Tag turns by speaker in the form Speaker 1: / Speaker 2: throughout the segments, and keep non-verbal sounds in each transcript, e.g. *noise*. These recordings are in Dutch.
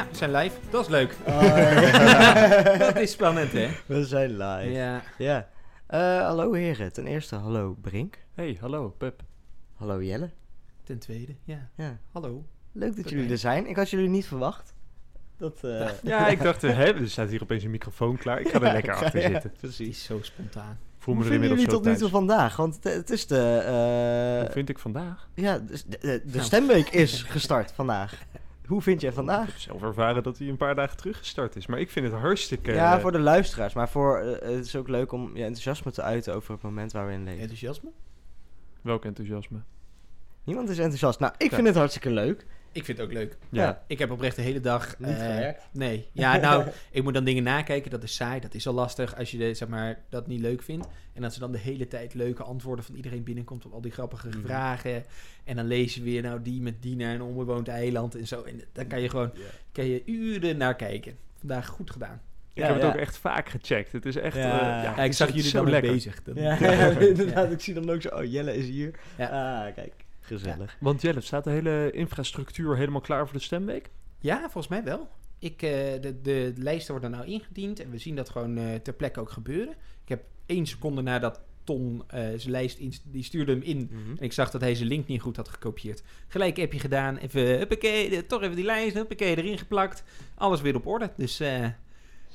Speaker 1: Ja, we zijn live. Dat is leuk.
Speaker 2: Oh, *laughs*
Speaker 1: dat is spannend, hè?
Speaker 2: We zijn live.
Speaker 1: Ja.
Speaker 2: Ja. Eh, hallo heren. Ten eerste, hallo Brink.
Speaker 3: Hey, hallo, Pep.
Speaker 2: Hallo Jelle.
Speaker 1: Ten tweede, ja.
Speaker 2: Ja.
Speaker 1: Hallo.
Speaker 2: Leuk dat jullie er zijn. Ik had jullie niet verwacht. Dat, eh
Speaker 3: Ja, ik dacht, hè, er staat hier opeens een microfoon klaar. Ik ga er lekker achter
Speaker 2: Ja,
Speaker 3: zitten.
Speaker 2: Precies.
Speaker 1: is zo spontaan.
Speaker 3: Voel
Speaker 2: Hoe
Speaker 3: me er
Speaker 2: vinden
Speaker 3: inmiddels zo
Speaker 2: tot nu toe vandaag? Want het, is de... eh,
Speaker 3: Hoe vind ik vandaag?
Speaker 2: ja, de, de, de
Speaker 1: Nou.
Speaker 2: stemweek is gestart vandaag. *laughs* Hoe vind jij
Speaker 3: Ik
Speaker 2: vandaag?
Speaker 3: heb zelf ervaren dat hij een paar dagen terug gestart is. Maar ik vind het hartstikke...
Speaker 2: ja,
Speaker 3: eh,
Speaker 2: voor de luisteraars. Maar voor, eh, het is ook leuk om je enthousiasme te uiten over het moment waar we in leven.
Speaker 1: Enthousiasme?
Speaker 3: Welk enthousiasme.
Speaker 2: Niemand is enthousiast. Nou, ik
Speaker 3: Ja.
Speaker 2: vind het hartstikke leuk.
Speaker 1: Ik vind het ook leuk.
Speaker 3: Ja.
Speaker 2: Ja.
Speaker 1: Ik heb oprecht de hele dag...
Speaker 2: Niet
Speaker 1: eh,
Speaker 2: gewerkt?
Speaker 1: Nee. Ja, nou, *laughs* ik moet dan dingen nakijken. Dat is saai. Dat is al lastig als je de, zeg maar, dat niet leuk vindt. En dat ze dan de hele tijd leuke antwoorden van iedereen binnenkomt op al die grappige
Speaker 2: Mhm.
Speaker 1: vragen. En dan lees je weer, nou, die met die naar een onbewoond eiland en zo. En dan kan je gewoon kan je uren naar kijken. Vandaag goed gedaan.
Speaker 3: Ik
Speaker 2: Ja,
Speaker 3: heb het ook echt vaak gecheckt. Het is echt...
Speaker 2: Ja.
Speaker 3: eh,
Speaker 1: Ja, ik zag jullie
Speaker 3: zo lekker.
Speaker 1: bezig. Dan-
Speaker 2: Ja,
Speaker 1: Ja. *laughs*
Speaker 2: inderdaad. Ik zie dan ook zo, oh Jelle is hier.
Speaker 1: Ja.
Speaker 2: Ah, kijk, gezellig.
Speaker 3: Want Jelle, staat de hele infrastructuur helemaal klaar voor de stemweek?
Speaker 1: Ja, volgens mij wel. Ik, eh, de, de lijsten worden nou ingediend en we zien dat gewoon eh, ter plekke ook gebeuren. Ik heb één seconde nadat Ton eh, zijn lijst in, die stuurde hem in.
Speaker 2: Mhm.
Speaker 1: En ik zag dat hij zijn link niet goed had gekopieerd. Gelijk heb je gedaan, even, huppakee, de- toch even die lijst, huppakee, erin geplakt. Alles weer op orde. Dus eh,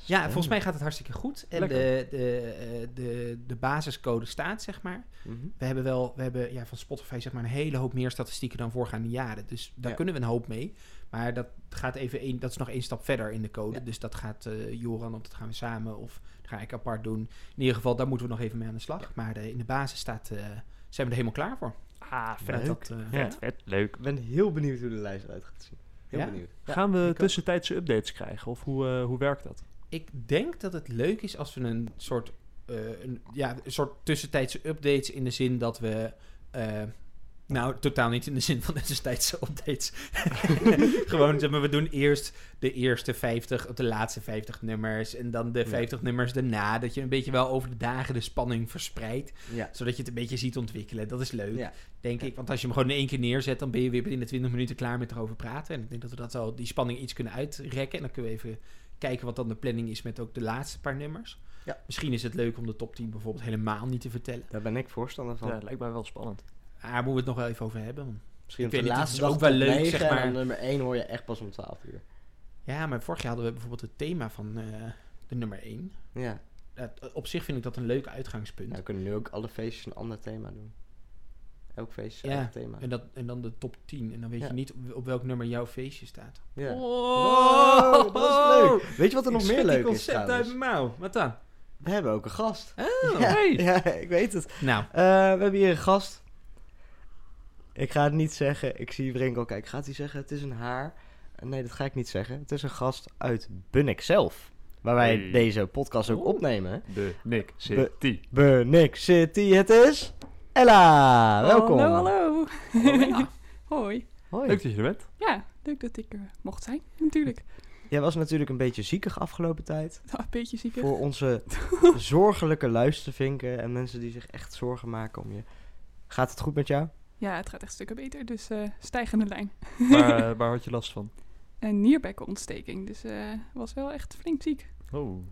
Speaker 1: ja, volgens mij gaat het hartstikke goed. En de, de, eh, de, de basiscode staat, zeg maar.
Speaker 2: Mhm.
Speaker 1: We hebben wel, we hebben ja, van Spotify zeg maar een hele hoop meer statistieken dan voorgaande jaren. Dus daar
Speaker 2: Ja.
Speaker 1: kunnen we een hoop mee. Maar dat gaat even één, dat is nog één stap verder in de code.
Speaker 2: Ja.
Speaker 1: Dus dat gaat eh, Joran, of dat gaan we samen, of dat ga ik apart doen. In ieder geval, daar moeten we nog even mee aan de slag. Maar eh, in de basis staat, eh, zijn we er helemaal klaar voor.
Speaker 3: Ah, vet.
Speaker 1: dat, eh,
Speaker 3: Vet, vet, leuk.
Speaker 2: Ik ben heel benieuwd hoe de lijst eruit gaat zien. Heel
Speaker 1: Ja?
Speaker 2: benieuwd. Ja.
Speaker 3: Gaan we tussentijdse updates krijgen? Of hoe, eh, hoe werkt dat?
Speaker 1: Ik denk dat het leuk is als we een soort, eh, een, ja, een soort tussentijdse updates in de zin dat we. eh, nou, totaal niet in de zin van tussentijdse *laughs* updates. *laughs* Gewoon, zeg maar, we doen eerst de eerste 50, of de laatste 50 nummers. En dan de
Speaker 2: Ja.
Speaker 1: 50 nummers daarna. Dat je een beetje wel over de dagen de spanning verspreidt.
Speaker 2: Ja.
Speaker 1: Zodat je het een beetje ziet ontwikkelen. Dat is leuk,
Speaker 2: Ja.
Speaker 1: denk ik. Want als je hem gewoon in één keer neerzet, dan ben je weer binnen 20 minuten klaar met erover praten. En ik denk dat we dat wel die spanning iets kunnen uitrekken. En dan kunnen we even kijken wat dan de planning is met ook de laatste paar nummers.
Speaker 2: Ja.
Speaker 1: Misschien is het leuk om de top 10 bijvoorbeeld helemaal niet te vertellen.
Speaker 2: Daar ben ik voorstander van.
Speaker 3: Ja, lijkt mij wel spannend.
Speaker 1: Daar moeten we het nog wel even over hebben. want-
Speaker 2: Misschien
Speaker 1: Ik
Speaker 2: de laatste
Speaker 1: het is ook wel leuk, zeg maar.
Speaker 2: nummer 1 hoor je echt pas om 12 uur.
Speaker 1: Ja, maar vorig jaar hadden we bijvoorbeeld het thema van eh, de nummer 1.
Speaker 2: Ja.
Speaker 1: op zich vind ik dat een leuk uitgangspunt.
Speaker 2: Nou, we kunnen nu ook alle feestjes een ander thema doen. Elk feestje zijn
Speaker 1: Ja,
Speaker 2: eigen thema.
Speaker 1: En, dat, en dan de top 10. En dan weet
Speaker 2: Ja.
Speaker 1: je niet op, op welk nummer jouw feestje staat.
Speaker 2: Ja.
Speaker 1: Oh,
Speaker 2: Wow, dat is leuk. *laughs* Weet je wat er
Speaker 1: Ik
Speaker 2: nog meer leuk is
Speaker 1: concept uit mijn mouw. Wat dan?
Speaker 2: We hebben ook een gast.
Speaker 1: Oh, *laughs*
Speaker 2: ja,
Speaker 3: hey.
Speaker 2: ja, ik weet het.
Speaker 1: Nou,
Speaker 2: Eh, we hebben hier een gast. Ik ga het niet zeggen. Ik zie Brink al kijken. Gaat hij zeggen het is een haar? Nee, dat ga ik niet zeggen. Het is een gast uit Bunnik zelf. Waar wij
Speaker 3: Hey.
Speaker 2: deze podcast ook
Speaker 1: Oeh.
Speaker 2: opnemen.
Speaker 3: De Nick City.
Speaker 2: Bunnik City, het is Ella. Welkom.
Speaker 4: Hallo, hallo.
Speaker 1: Ella. *laughs*
Speaker 4: Hoi.
Speaker 2: Hoi.
Speaker 3: Leuk dat je er bent.
Speaker 4: Ja, leuk dat ik er mocht zijn, natuurlijk.
Speaker 2: Jij was natuurlijk een beetje ziekig afgelopen tijd.
Speaker 4: Nou, *laughs* een beetje ziek.
Speaker 2: Voor onze *laughs* zorgelijke luistervinken en mensen die zich echt zorgen maken om je. Gaat het goed met jou?
Speaker 4: Ja, het gaat echt stukken beter, dus eh, stijgende lijn.
Speaker 3: Waar, eh, waar had je last van?
Speaker 4: Een nierbekkenontsteking, dus eh was wel echt flink ziek.
Speaker 3: Oh.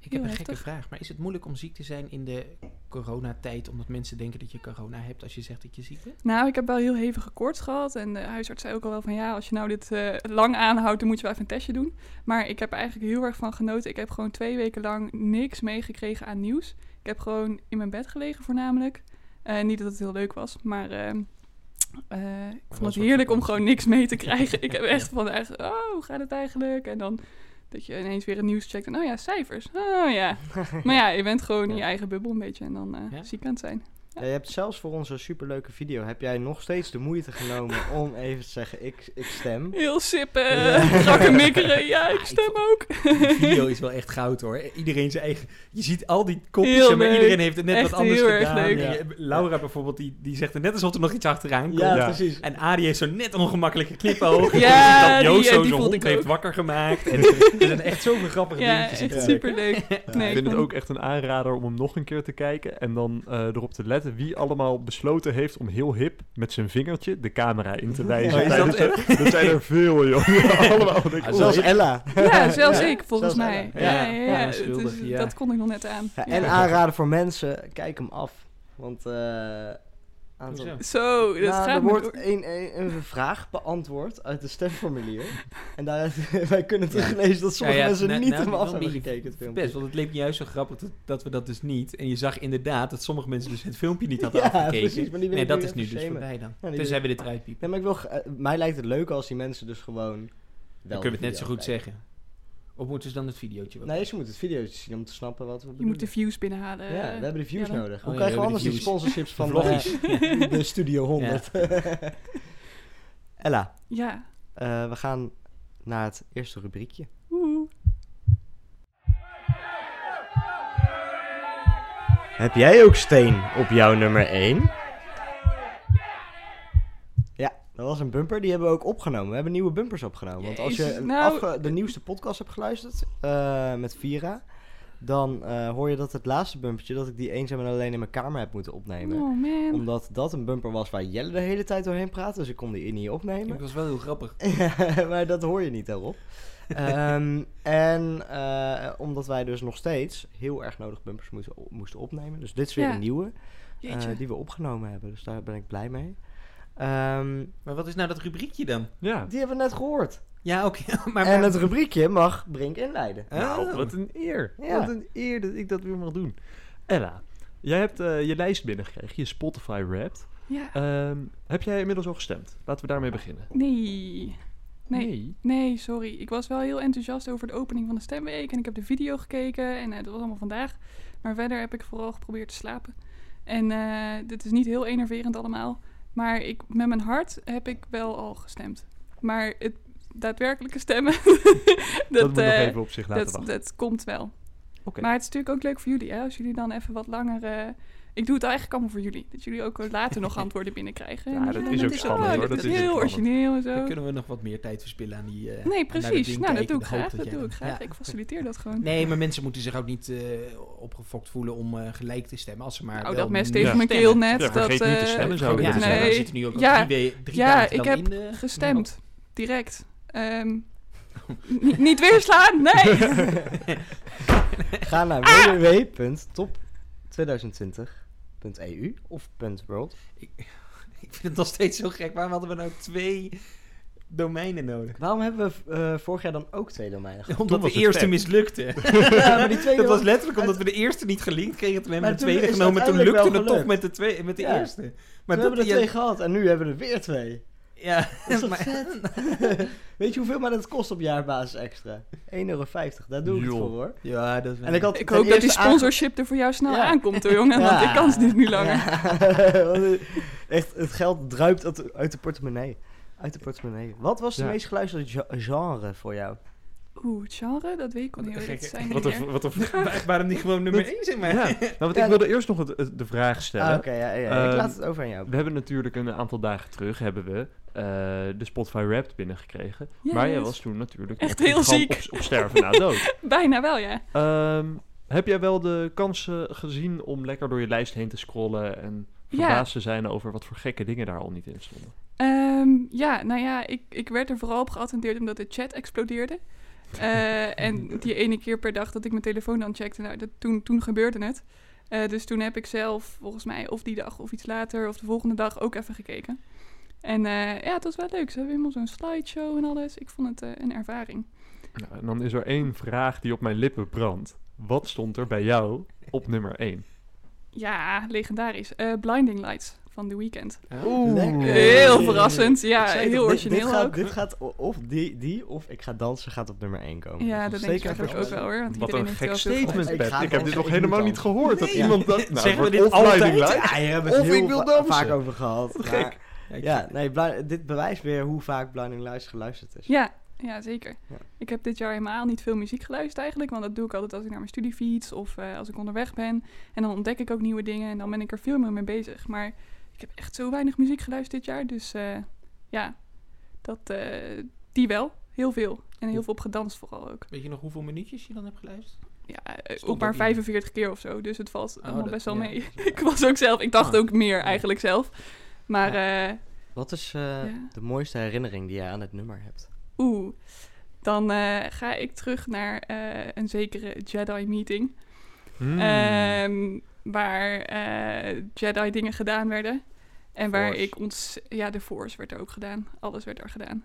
Speaker 1: Ik heb een gekke vraag. Maar is het moeilijk om ziek te zijn in de coronatijd? Omdat mensen denken dat je corona hebt als je zegt dat je ziek bent?
Speaker 4: Nou, ik heb wel heel hevige koorts gehad en de huisarts zei ook al wel van ja, als je nou dit eh, lang aanhoudt, dan moet je wel even een testje doen. Maar ik heb er eigenlijk heel erg van genoten. Ik heb gewoon twee weken lang niks meegekregen aan nieuws. Ik heb gewoon in mijn bed gelegen voornamelijk. Eh, niet dat het heel leuk was, maar eh, ik vond het heerlijk om gewoon niks mee te *laughs* krijgen. ik heb echt van echt, oh, hoe gaat het eigenlijk? En dan dat je ineens weer het nieuws checkt en oh ja, cijfers. Oh ja. *laughs* Maar ja, je bent gewoon in je eigen bubbel een beetje en dan
Speaker 1: Ja.
Speaker 4: ziek aan het zijn.
Speaker 2: Ja, je hebt zelfs voor onze superleuke video heb jij nog steeds de moeite genomen *laughs* om even te zeggen ik, ik stem.
Speaker 4: Heel sippen,
Speaker 2: Ja.
Speaker 4: krakkemikkeren. *laughs* Ja, ik stem ook.
Speaker 1: Die video is wel echt *laughs* goud hoor. Iedereen zijn eigen. Je ziet al die kopjes, maar
Speaker 4: leuk.
Speaker 1: iedereen heeft het net
Speaker 4: Echt
Speaker 1: wat anders
Speaker 4: heel erg
Speaker 1: gedaan.
Speaker 4: leuk.
Speaker 1: En je- Laura bijvoorbeeld, die, die zegt er net alsof er nog iets achteraan komt.
Speaker 2: Ja,
Speaker 3: Ja.
Speaker 2: precies.
Speaker 1: En Adi heeft zo net een ongemakkelijke knipoog.
Speaker 4: Ja,
Speaker 1: dat Joost
Speaker 4: die-
Speaker 1: zo hond heeft
Speaker 4: ook.
Speaker 1: wakker gemaakt. En er zijn echt zoveel grappige
Speaker 4: Ja,
Speaker 1: dingetjes. in
Speaker 4: echt
Speaker 1: te
Speaker 2: Ja.
Speaker 4: superleuk. Nee,
Speaker 3: ik vind het ook echt een aanrader om hem nog een keer te kijken. En dan eh, erop te letten opletten wie allemaal besloten heeft om heel hip met zijn vingertje de camera in te wijzen. Tijdens
Speaker 1: dat
Speaker 3: zijn er veel, joh. *laughs* allemaal. denk
Speaker 1: Ah,
Speaker 2: Zelfs. Ella.
Speaker 4: Ja, zelfs
Speaker 2: Ja,
Speaker 4: ik, volgens
Speaker 2: zelfs
Speaker 4: mij. Ja,
Speaker 1: Ja,
Speaker 4: ja, ja.
Speaker 1: ja, ja.
Speaker 4: Dat kon ik nog net aan.
Speaker 2: Ja,
Speaker 4: Ja.
Speaker 2: en aanraden voor mensen, kijk hem af. Want eh aantal-
Speaker 1: Hoezo?
Speaker 4: Zo, dat
Speaker 2: Nou,
Speaker 4: gaat
Speaker 2: er wordt een, een, een vraag beantwoord uit de stemformulier. *laughs* en daaruit, *laughs* wij kunnen teruglezen dat sommige
Speaker 1: Ja, ja,
Speaker 2: mensen
Speaker 1: nou,
Speaker 2: niet
Speaker 1: nou,
Speaker 2: af
Speaker 1: wel
Speaker 2: hebben gekeken, het filmpje.
Speaker 1: Best, want het leek me juist zo grappig dat, dat we dat dus niet. En je zag inderdaad dat sommige mensen dus het filmpje niet hadden *laughs*
Speaker 2: Ja,
Speaker 1: afgekeken.
Speaker 2: precies, maar die willen
Speaker 1: nee, dat is nu dus
Speaker 2: shamen.
Speaker 1: voorbij dan. Dus hebben we dit eruit piepen.
Speaker 2: Nee, maar ik wil, eh, mij lijkt het leuk als die mensen dus gewoon...
Speaker 1: Dan
Speaker 2: wel
Speaker 1: kunnen we het net zo goed zeggen. Of moeten ze dan het videootje wel?
Speaker 2: Nee, ze moeten het video zien om te snappen wat we
Speaker 4: Je moet
Speaker 2: bedoelen.
Speaker 4: de views binnenhalen.
Speaker 2: Ja, we hebben de views
Speaker 4: ja,
Speaker 2: nodig.
Speaker 1: Oh
Speaker 2: Hoe
Speaker 1: ja,
Speaker 2: krijgen we
Speaker 1: we
Speaker 2: anders die
Speaker 1: de
Speaker 2: sponsorships van eh, *laughs* de Studio 100? *laughs* Ella,
Speaker 4: Ja.
Speaker 2: eh, we gaan naar het eerste rubriekje.
Speaker 4: Oeh.
Speaker 2: Heb jij ook steen op jouw nummer 1? Ja, dat was een bumper. Die hebben we ook opgenomen. We hebben nieuwe bumpers opgenomen. Want als je een
Speaker 4: nou-
Speaker 2: afge- de nieuwste podcast hebt geluisterd eh, met Vira... dan eh, hoor je dat het laatste bumpertje... dat ik die eenzaam en alleen in mijn kamer heb moeten opnemen.
Speaker 4: Oh man.
Speaker 2: Omdat dat een bumper was waar Jelle de hele tijd doorheen praatte. Dus ik kon die niet
Speaker 1: Dat
Speaker 2: opnemen.
Speaker 1: was wel heel grappig. *laughs*
Speaker 2: maar dat hoor je niet daarop. Ehm, en eh, omdat wij dus nog steeds heel erg nodig bumpers moesten, moesten opnemen. Dus dit is weer
Speaker 4: Ja.
Speaker 2: een nieuwe die we opgenomen hebben. Dus daar ben ik blij mee. Ehm,
Speaker 1: Maar wat is nou dat rubriekje dan?
Speaker 3: Ja.
Speaker 2: die hebben we net gehoord.
Speaker 1: Ja, oké. *laughs* maar,
Speaker 2: en
Speaker 1: maar-
Speaker 2: het rubriekje mag Brink inleiden.
Speaker 3: Nou,
Speaker 1: Oh.
Speaker 3: wat een eer.
Speaker 2: Ja.
Speaker 3: Wat een eer dat ik dat weer mag doen. Ella, jij hebt eh, je lijst binnengekregen, je Spotify Wrapped.
Speaker 4: Ja.
Speaker 3: Ehm, heb jij inmiddels al gestemd? Laten we daarmee beginnen.
Speaker 4: Nee. Nee. Nee, sorry. Ik was wel heel enthousiast over de opening van de stemweek. En ik heb de video gekeken. En eh, dat was allemaal vandaag. Maar verder heb ik vooral geprobeerd te slapen. En eh, dit is niet heel enerverend allemaal. Maar ik, met mijn hart heb ik wel al gestemd. Maar het daadwerkelijke stemmen... *laughs*
Speaker 3: Dat,
Speaker 4: dat,
Speaker 3: moet nog
Speaker 4: eh,
Speaker 3: even op zich laten
Speaker 4: dat,
Speaker 3: wachten.
Speaker 4: dat komt wel. Maar het is natuurlijk ook leuk voor jullie, hè? Als jullie dan even wat langer... Ik doe het eigenlijk allemaal voor jullie. Dat jullie ook later nog antwoorden binnenkrijgen.
Speaker 3: Ja, dat is ook spannend hoor. Dat
Speaker 4: is heel origineel en zo.
Speaker 1: Dan kunnen we nog wat meer tijd verspillen aan die... Eh,
Speaker 4: nee, precies. Nou, dat doe ik graag. Dat doe ik graag. Ik faciliteer dat gewoon.
Speaker 1: Nee, maar mensen moeten zich ook niet uh, opgefokt voelen om eh, gelijk te stemmen. Als ze maar oh,
Speaker 4: dat mes tegen mijn keel net.
Speaker 3: dat, vergeet niet te stemmen zo.
Speaker 1: Ja, nee. zitten nu ook
Speaker 4: ja,
Speaker 1: drie,
Speaker 4: ja ik heb gestemd. Nou. Direct. Ehm, niet weerslaan. nee! *laughs*
Speaker 2: Ga naar
Speaker 4: ah!
Speaker 2: www.top2020 .eu of .world? *laughs*
Speaker 1: Ik, vind het nog steeds zo gek. Waarom hadden we nou twee domeinen nodig.
Speaker 2: Waarom hebben we eh, vorig jaar dan ook twee domeinen gehad?
Speaker 1: Omdat de eerste mislukte. *laughs* *laughs*
Speaker 2: ja, maar die tweede
Speaker 1: dat was letterlijk omdat we de eerste niet gelinkt kregen. Toen hebben we de tweede genomen. Toen lukte het toch met de, twee, met de eerste. Maar toen
Speaker 2: hebben we
Speaker 1: er
Speaker 2: twee gehad en nu hebben we er weer twee.
Speaker 1: Ja, *laughs*
Speaker 2: Dat is toch
Speaker 1: maar-
Speaker 2: vet? *laughs* Weet je hoeveel mij dat kost op jaarbasis extra? 1,50 euro. Daar doe ik het voor hoor.
Speaker 1: ja, dat is
Speaker 2: En ik had
Speaker 4: Ik hoop dat die sponsorship er voor jou snel
Speaker 2: Ja.
Speaker 4: aankomt hoor, jongen. *laughs* Want ik kan het dus niet langer.
Speaker 2: Ja. Echt, het geld druipt uit de, uit de portemonnee. Uit de portemonnee. Wat was de
Speaker 3: Ja.
Speaker 2: meest geluisterde ge- genre voor jou?
Speaker 4: Oeh, het genre, dat weet ik al
Speaker 1: Wat
Speaker 4: niet. Dat zijn
Speaker 3: Wat
Speaker 4: meer.
Speaker 3: een, wat een, *laughs*
Speaker 1: Waar- Waarom niet gewoon nummer 1 zeg maar?
Speaker 3: ja, *laughs* nou, want
Speaker 2: Ja,
Speaker 3: ik wilde eerst nog het, het- de vraag stellen.
Speaker 2: Ah, Oké, ja, ja, ik
Speaker 3: Ehm,
Speaker 2: laat het over aan jou.
Speaker 3: We hebben natuurlijk een aantal dagen terug hebben we eh, de Spotify Wrapped binnengekregen. Maar jij was toen natuurlijk
Speaker 4: Echt heel ziek.
Speaker 3: Op, op sterven na dood. *laughs*
Speaker 4: Bijna wel, ja.
Speaker 3: Ehm, heb jij wel de kansen gezien om lekker door je lijst heen te scrollen en verbaasd te zijn over wat voor gekke dingen daar al niet in stonden?
Speaker 4: Ehm, ja, nou ja, ik, ik werd er vooral op geattendeerd omdat de chat explodeerde. Eh, en die ene keer per dag dat ik mijn telefoon dan checkte, nou, dat, toen, toen gebeurde het. Eh, dus toen heb ik zelf, volgens mij, of die dag of iets later, of de volgende dag ook even gekeken. En eh, ja, het was wel leuk. Ze hebben helemaal zo'n slideshow en alles. Ik vond het een ervaring.
Speaker 3: Nou, en dan is er één vraag die op mijn lippen brandt. Wat stond er bij jou op nummer 1?
Speaker 4: Ja, legendarisch. Blinding Lights van The Weeknd.
Speaker 1: Oeh.
Speaker 2: Lekker.
Speaker 4: Heel verrassend. Ja, heel
Speaker 2: toch, dit-
Speaker 4: origineel
Speaker 2: dit gaat,
Speaker 4: ook.
Speaker 2: Dit gaat of die, die of ik ga dansen gaat op nummer 1 komen.
Speaker 4: Ja, dat
Speaker 2: nog
Speaker 4: denk ik eigenlijk ook wel hoor. Want
Speaker 3: Wat
Speaker 4: iedereen
Speaker 3: een
Speaker 4: heeft
Speaker 3: gek statement.
Speaker 2: Ik
Speaker 3: Pet. Ik heb dit nog helemaal niet gehoord. Dat iemand dat... Nou,
Speaker 1: Zeggen we dit
Speaker 3: of
Speaker 1: altijd?
Speaker 2: Ja, hier hebben
Speaker 3: Of
Speaker 2: we het heel
Speaker 3: ik wil
Speaker 2: va-
Speaker 3: dansen.
Speaker 2: vaak over gehad.
Speaker 3: Gek.
Speaker 1: Ja,
Speaker 2: nee, dit bewijst weer hoe vaak Blinding Lights geluisterd is.
Speaker 4: Ja, ja zeker.
Speaker 2: Ja.
Speaker 4: Ik heb dit jaar helemaal niet veel muziek geluisterd eigenlijk. Want dat doe ik altijd als ik naar mijn studie fiets of eh, als ik onderweg ben. En dan ontdek ik ook nieuwe dingen en dan ben ik er veel meer mee bezig. Maar ik heb echt zo weinig muziek geluisterd dit jaar. Dus eh, ja, dat, eh, die wel. Heel veel. En heel veel op gedanst vooral ook.
Speaker 1: Weet je nog hoeveel minuutjes je dan hebt geluisterd?
Speaker 4: ja, eh,
Speaker 1: Stond
Speaker 4: ook maar
Speaker 1: ook in.
Speaker 4: 45 keer of zo. Dus het valt
Speaker 1: Oh,
Speaker 4: allemaal
Speaker 1: dat-
Speaker 4: best wel
Speaker 1: ja,
Speaker 4: mee. *laughs*
Speaker 1: wel-
Speaker 4: ik was ook zelf, ik dacht
Speaker 1: Ah.
Speaker 4: ook meer eigenlijk zelf. Maar eh,
Speaker 2: Wat is eh,
Speaker 4: Ja.
Speaker 2: de mooiste herinnering die jij aan het nummer hebt?
Speaker 4: oeh, dan eh, ga ik terug naar eh, een zekere Jedi-meeting.
Speaker 3: Hmm.
Speaker 4: Ehm, waar eh, Jedi dingen gedaan werden. En waar
Speaker 2: Force.
Speaker 4: ik ons... Ja, de Force werd er ook gedaan. Alles werd er gedaan.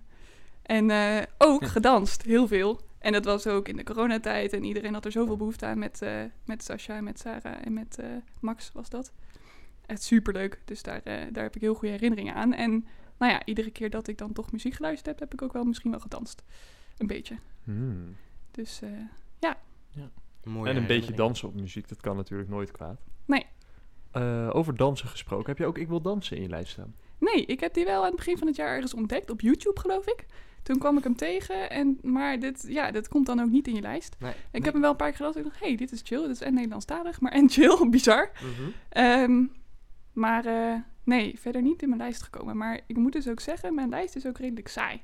Speaker 4: En eh, ook gedanst, heel veel. En dat was ook in de coronatijd. En iedereen had er zoveel behoefte aan met, eh met Sasha en met Sarah en met eh, Max was dat. Het superleuk. Dus daar, eh, daar heb ik heel goede herinneringen aan. En nou ja, iedere keer dat ik dan toch muziek geluisterd heb, heb ik ook wel misschien wel gedanst. Een beetje.
Speaker 3: Hmm.
Speaker 4: Dus eh,
Speaker 2: Een mooie
Speaker 3: En een beetje dansen op muziek, dat kan natuurlijk nooit kwaad.
Speaker 4: Nee.
Speaker 3: Eh, over dansen gesproken, heb je ook Ik Wil Dansen in je lijst staan?
Speaker 4: Nee, ik heb die wel aan het begin van het jaar ergens ontdekt. Op YouTube, geloof ik. Toen kwam ik hem tegen. En, maar dit, ja, dit komt dan ook niet in je lijst.
Speaker 2: Nee.
Speaker 4: Ik heb hem wel een paar keer geluisterd. Ik dacht, hey, dit is chill. Dit is en Nederlandstalig, maar *laughs* en chill. Bizar.
Speaker 2: Mhm.
Speaker 4: Ehm, maar eh, nee, verder niet in mijn lijst gekomen. Maar ik moet dus ook zeggen, mijn lijst is ook redelijk saai.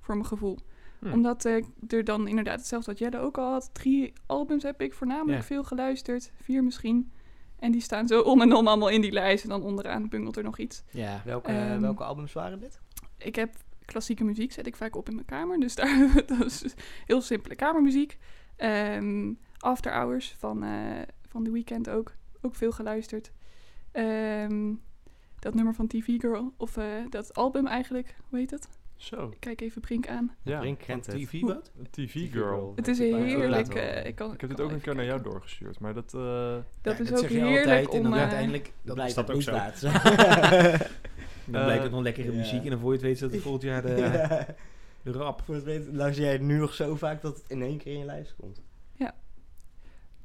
Speaker 4: Voor mijn gevoel.
Speaker 3: Hm.
Speaker 4: Omdat ik er dan inderdaad, hetzelfde wat Jelle ook al had. Drie albums heb ik voornamelijk veel geluisterd. Vier misschien. En die staan zo om en om allemaal in die lijst. En dan onderaan bungelt er nog iets.
Speaker 1: Ja.
Speaker 2: Welke,
Speaker 4: Ehm,
Speaker 2: welke albums waren dit?
Speaker 4: Ik heb klassieke muziek, zet ik vaak op in mijn kamer. Dus daar, *laughs* dat is heel simpele kamermuziek. Ehm, After Hours van, eh van The Weeknd ook. Ook veel geluisterd. Ehm, dat nummer van TV Girl, of eh, dat album eigenlijk, hoe heet het?
Speaker 3: Zo,
Speaker 4: Ik kijk even Brink aan.
Speaker 3: ja.
Speaker 2: Brink kent het.
Speaker 1: TV *laughs* wat?
Speaker 3: Een TV Girl.
Speaker 4: Het is heerlijk. eh,
Speaker 2: horen.
Speaker 4: ik, kan,
Speaker 3: Ik heb dit
Speaker 4: kan
Speaker 3: ook een keer naar jou doorgestuurd, maar dat... eh,
Speaker 4: Dat
Speaker 1: Ja,
Speaker 4: is ook
Speaker 1: je
Speaker 4: heerlijk
Speaker 1: altijd,
Speaker 4: om...
Speaker 1: En dan
Speaker 4: eh,
Speaker 1: uiteindelijk dan
Speaker 2: Blijkt
Speaker 1: is dat ook zo.
Speaker 2: te *laughs*
Speaker 1: Dan
Speaker 3: Eh,
Speaker 1: blijkt het nog lekkere
Speaker 2: ja.
Speaker 1: muziek. En dan voor je het weet zit het volgend jaar de, *laughs*
Speaker 2: Ja.
Speaker 1: de rap.
Speaker 2: Voor het luister jij het nu nog zo vaak dat het in één keer in je lijst komt.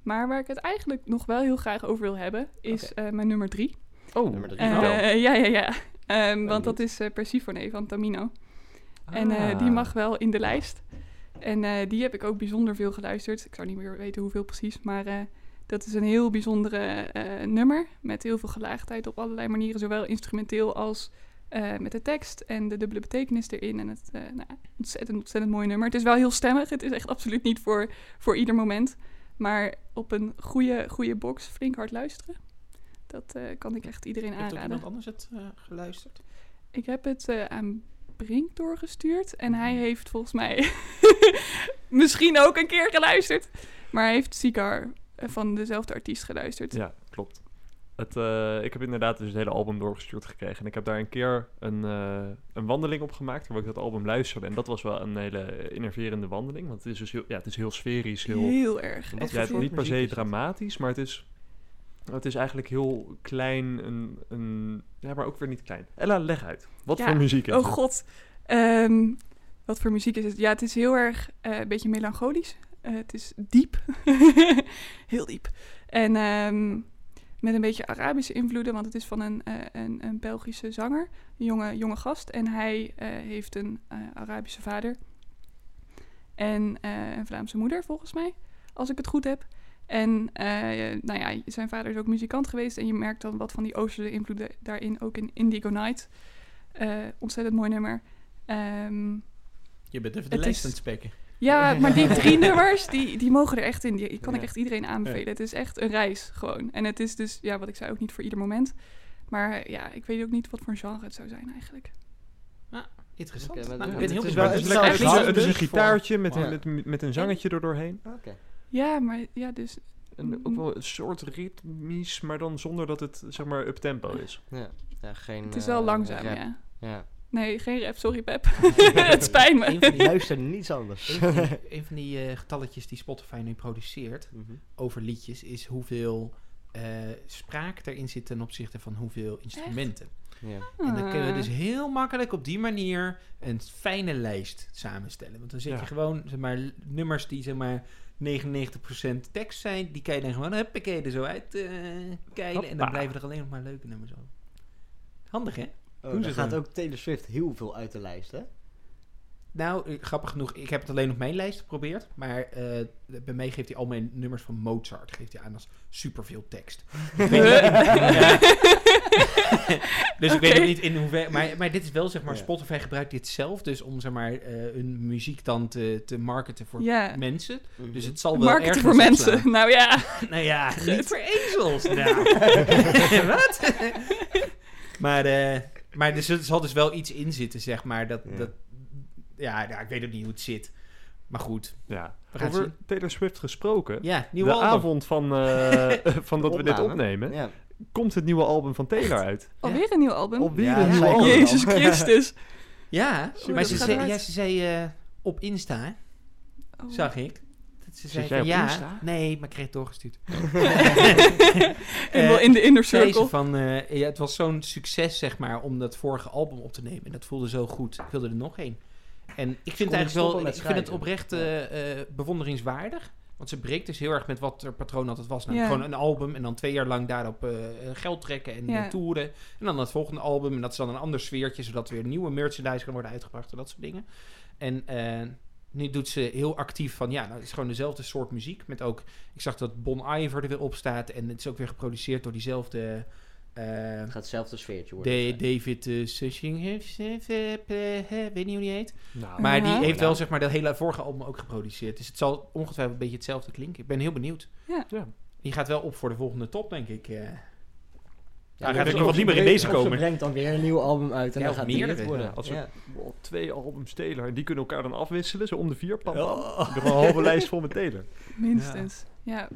Speaker 4: Maar waar ik het eigenlijk nog wel heel graag over wil hebben, is eh, mijn nummer drie.
Speaker 3: Oh,
Speaker 2: Nummer drie.
Speaker 4: Eh, ja, ja, ja. Ehm, want
Speaker 2: niet.
Speaker 4: dat is eh Persephone van Tamino. En eh, die
Speaker 3: Ah.
Speaker 4: mag wel in de lijst. En eh, die heb ik ook bijzonder veel geluisterd. Ik zou niet meer weten hoeveel precies, maar eh, dat is een heel bijzondere nummer. Met heel veel gelaagdheid op allerlei manieren, zowel instrumenteel als met de tekst en de dubbele betekenis erin. En het nou, ontzettend, ontzettend mooi nummer. Het is wel heel stemmig. Het is echt absoluut niet voor, voor ieder moment. Maar op een goede, goede box flink hard luisteren. Dat kan ik echt iedereen
Speaker 1: Heeft ook
Speaker 4: aanraden.
Speaker 1: iemand anders het geluisterd?
Speaker 4: Ik heb het aan Brink doorgestuurd. En hij heeft volgens mij *laughs* misschien ook een keer geluisterd. Maar hij heeft Sigar eh, van dezelfde artiest geluisterd.
Speaker 3: Ja, klopt. Het, eh, ik heb inderdaad dus het hele album doorgestuurd gekregen. En ik heb daar een keer een, eh, een wandeling op gemaakt waar ik dat album luisterde. En dat was wel een hele innerverende wandeling. Want het is dus heel, ja, het is heel sferisch, heel...
Speaker 4: Heel erg. Echt
Speaker 3: ja,
Speaker 2: voor
Speaker 3: niet per se
Speaker 2: dat?
Speaker 3: dramatisch, maar het is, het is eigenlijk heel klein. Een, een, ja, maar ook weer niet klein. Ella, leg uit. Wat
Speaker 4: Ja,
Speaker 3: voor muziek is
Speaker 4: Oh
Speaker 3: het?
Speaker 4: god. Ehm, wat voor muziek is het? Ja, het is heel erg eh, een beetje melancholisch. Eh, het is diep. *laughs* heel diep. En ehm, met een beetje Arabische invloeden, want het is van een, eh, een, een Belgische zanger, een jonge, jonge gast. En hij heeft een Arabische vader en een Vlaamse moeder, volgens mij, als ik het goed heb. En eh, nou ja, zijn vader is ook muzikant geweest en je merkt dan wat van die Oosterse invloeden daarin, ook in Indigo Night. Eh, ontzettend mooi nummer. Ehm,
Speaker 1: Je bent even de lijst
Speaker 4: is-
Speaker 1: aan het spekken.
Speaker 4: ja, *laughs* maar die drie nummers, die, die mogen er echt in. Die kan ik echt iedereen aanbevelen. Het is echt een reis gewoon. En het is dus, ja, wat ik zei, ook niet voor ieder moment. Maar ja, ik weet ook niet wat voor genre het zou zijn eigenlijk.
Speaker 1: Interessant.
Speaker 2: Oké, maar
Speaker 1: Nou,
Speaker 2: het
Speaker 1: ik ben heel
Speaker 2: is
Speaker 1: benieuwd.
Speaker 2: wel-
Speaker 3: het is,
Speaker 2: het
Speaker 3: lekker,
Speaker 2: is
Speaker 3: het is,
Speaker 2: wel
Speaker 3: een- het is een
Speaker 1: voor-
Speaker 3: gitaartje met, een, met, met een zangetje er doorheen.
Speaker 2: Oké.
Speaker 4: Ja, maar ja, dus...
Speaker 3: En ook wel een soort ritmisch, maar dan zonder dat het zeg maar up tempo is.
Speaker 2: Ja. ja, geen...
Speaker 4: Het is wel
Speaker 2: eh,
Speaker 4: langzaam,
Speaker 2: rap.
Speaker 4: ja.
Speaker 2: Ja.
Speaker 4: Nee, geen rap, sorry Pep. *laughs* het spijt me.
Speaker 1: Een van die,
Speaker 2: Luister niets anders.
Speaker 1: een van die, een van die eh, getalletjes die Spotify nu produceert
Speaker 2: Mhm.
Speaker 1: over liedjes is hoeveel eh, spraak erin zit ten opzichte van hoeveel instrumenten.
Speaker 2: Ja.
Speaker 1: En dan kunnen we
Speaker 4: Ah.
Speaker 1: dus heel makkelijk op die manier een fijne lijst samenstellen. Want dan zet
Speaker 3: Ja.
Speaker 1: je gewoon zeg maar, nummers die zeg maar 99% tekst zijn. Die kan je dan gewoon huppakee er zo uit eh keilen. En dan blijven er alleen nog maar leuke nummers over. Handig hè?
Speaker 2: Oh, dan
Speaker 1: ze
Speaker 2: gaat ook Taylor Swift heel veel uit de lijst, hè?
Speaker 1: Nou, eh, grappig genoeg, ik heb het alleen op mijn lijst geprobeerd. Maar eh, bij mij geeft hij al mijn nummers van Mozart geeft hij aan als superveel tekst. Ik weet niet- *laughs* Ja. *laughs* dus ik weet nog niet in hoeverre... Maar, maar dit is wel, zeg maar,
Speaker 2: Ja.
Speaker 1: Spotify gebruikt dit zelf. Dus om, zeg maar, eh, hun muziek dan te, te marketen voor
Speaker 4: Ja.
Speaker 1: mensen.
Speaker 2: Mhm.
Speaker 1: Dus het zal wel
Speaker 4: Marketing
Speaker 1: ergens
Speaker 4: voor mensen.
Speaker 1: opslaan.
Speaker 4: Nou ja. *laughs*
Speaker 1: Nou ja,
Speaker 4: Gut.
Speaker 1: niet voor ezels. Nou. Wat? maar eh, maar er zal dus wel iets in zitten, zeg maar. Dat,
Speaker 2: Ja.
Speaker 1: dat, ja, ja, ik weet ook niet hoe het zit. Maar goed,
Speaker 3: Ja.
Speaker 1: we gaan het
Speaker 3: Over
Speaker 1: zien.
Speaker 3: Taylor Swift gesproken.
Speaker 1: Ja, nieuwe
Speaker 3: de
Speaker 1: album.
Speaker 3: avond van, eh, *laughs* van dat we dit opnemen,
Speaker 2: Ja.
Speaker 3: komt het nieuwe album van Taylor uit.
Speaker 4: Alweer een nieuw album.
Speaker 3: Alweer
Speaker 2: Ja,
Speaker 3: een nieuw album.
Speaker 4: Jezus. *laughs* Christus.
Speaker 1: Ja,
Speaker 4: Oh,
Speaker 1: maar ze zei, ja, ze zei eh, op Insta,
Speaker 4: Oh.
Speaker 1: zag ik. Dat ze zei
Speaker 3: jij
Speaker 1: van
Speaker 3: op
Speaker 1: ja.
Speaker 3: Insta?
Speaker 1: Nee, maar ik kreeg het doorgestuurd. *laughs*
Speaker 4: Helemaal in de inner circle.
Speaker 1: van, eh, ja, het was zo'n succes, zeg maar, om dat vorige album op te nemen. En dat voelde zo goed. Ik wilde er nog één. En ik vind eigenlijk wel, ik vind het oprecht eh, eh, bewonderingswaardig. Want ze breekt dus heel erg met wat er patroon altijd was. Nou,
Speaker 4: Ja.
Speaker 1: Gewoon een album en dan twee jaar lang daarop eh, geld trekken en
Speaker 4: Ja.
Speaker 1: toeren. En dan het volgende album en dat is dan een ander sfeertje, zodat er weer nieuwe merchandise kan worden uitgebracht en dat soort dingen. En nu doet ze heel actief van, ja, nou, het is gewoon dezelfde soort muziek. Met ook, ik zag dat Bon Iver er weer op staat en het is ook weer geproduceerd door diezelfde... eh,
Speaker 2: Het gaat hetzelfde sfeertje worden.
Speaker 1: de, David uh, Sushing, weet niet hoe die heet.
Speaker 3: Nou,
Speaker 1: Maar die
Speaker 4: Ja.
Speaker 1: heeft wel
Speaker 2: Ja.
Speaker 1: zeg maar dat hele vorige album ook geproduceerd. Dus het zal ongetwijfeld een beetje hetzelfde klinken. Ik ben heel benieuwd.
Speaker 4: Ja.
Speaker 3: Ja.
Speaker 1: Die gaat wel op voor de volgende top, denk ik. eh.
Speaker 2: Ja,
Speaker 1: hij gaat er nog niet meer in deze
Speaker 2: of ze
Speaker 1: komen.
Speaker 2: brengt dan weer een nieuw album uit en
Speaker 1: Ja,
Speaker 2: dan gaat die
Speaker 1: meerdere,
Speaker 2: hit worden.
Speaker 3: ja, als we-
Speaker 2: Ja.
Speaker 3: wow, twee albums Taylor. En die kunnen elkaar dan afwisselen, zo om de vier. Pam.
Speaker 1: Oh.
Speaker 3: Ik heb een halve lijst vol met Taylor.
Speaker 4: Minstens. Ja.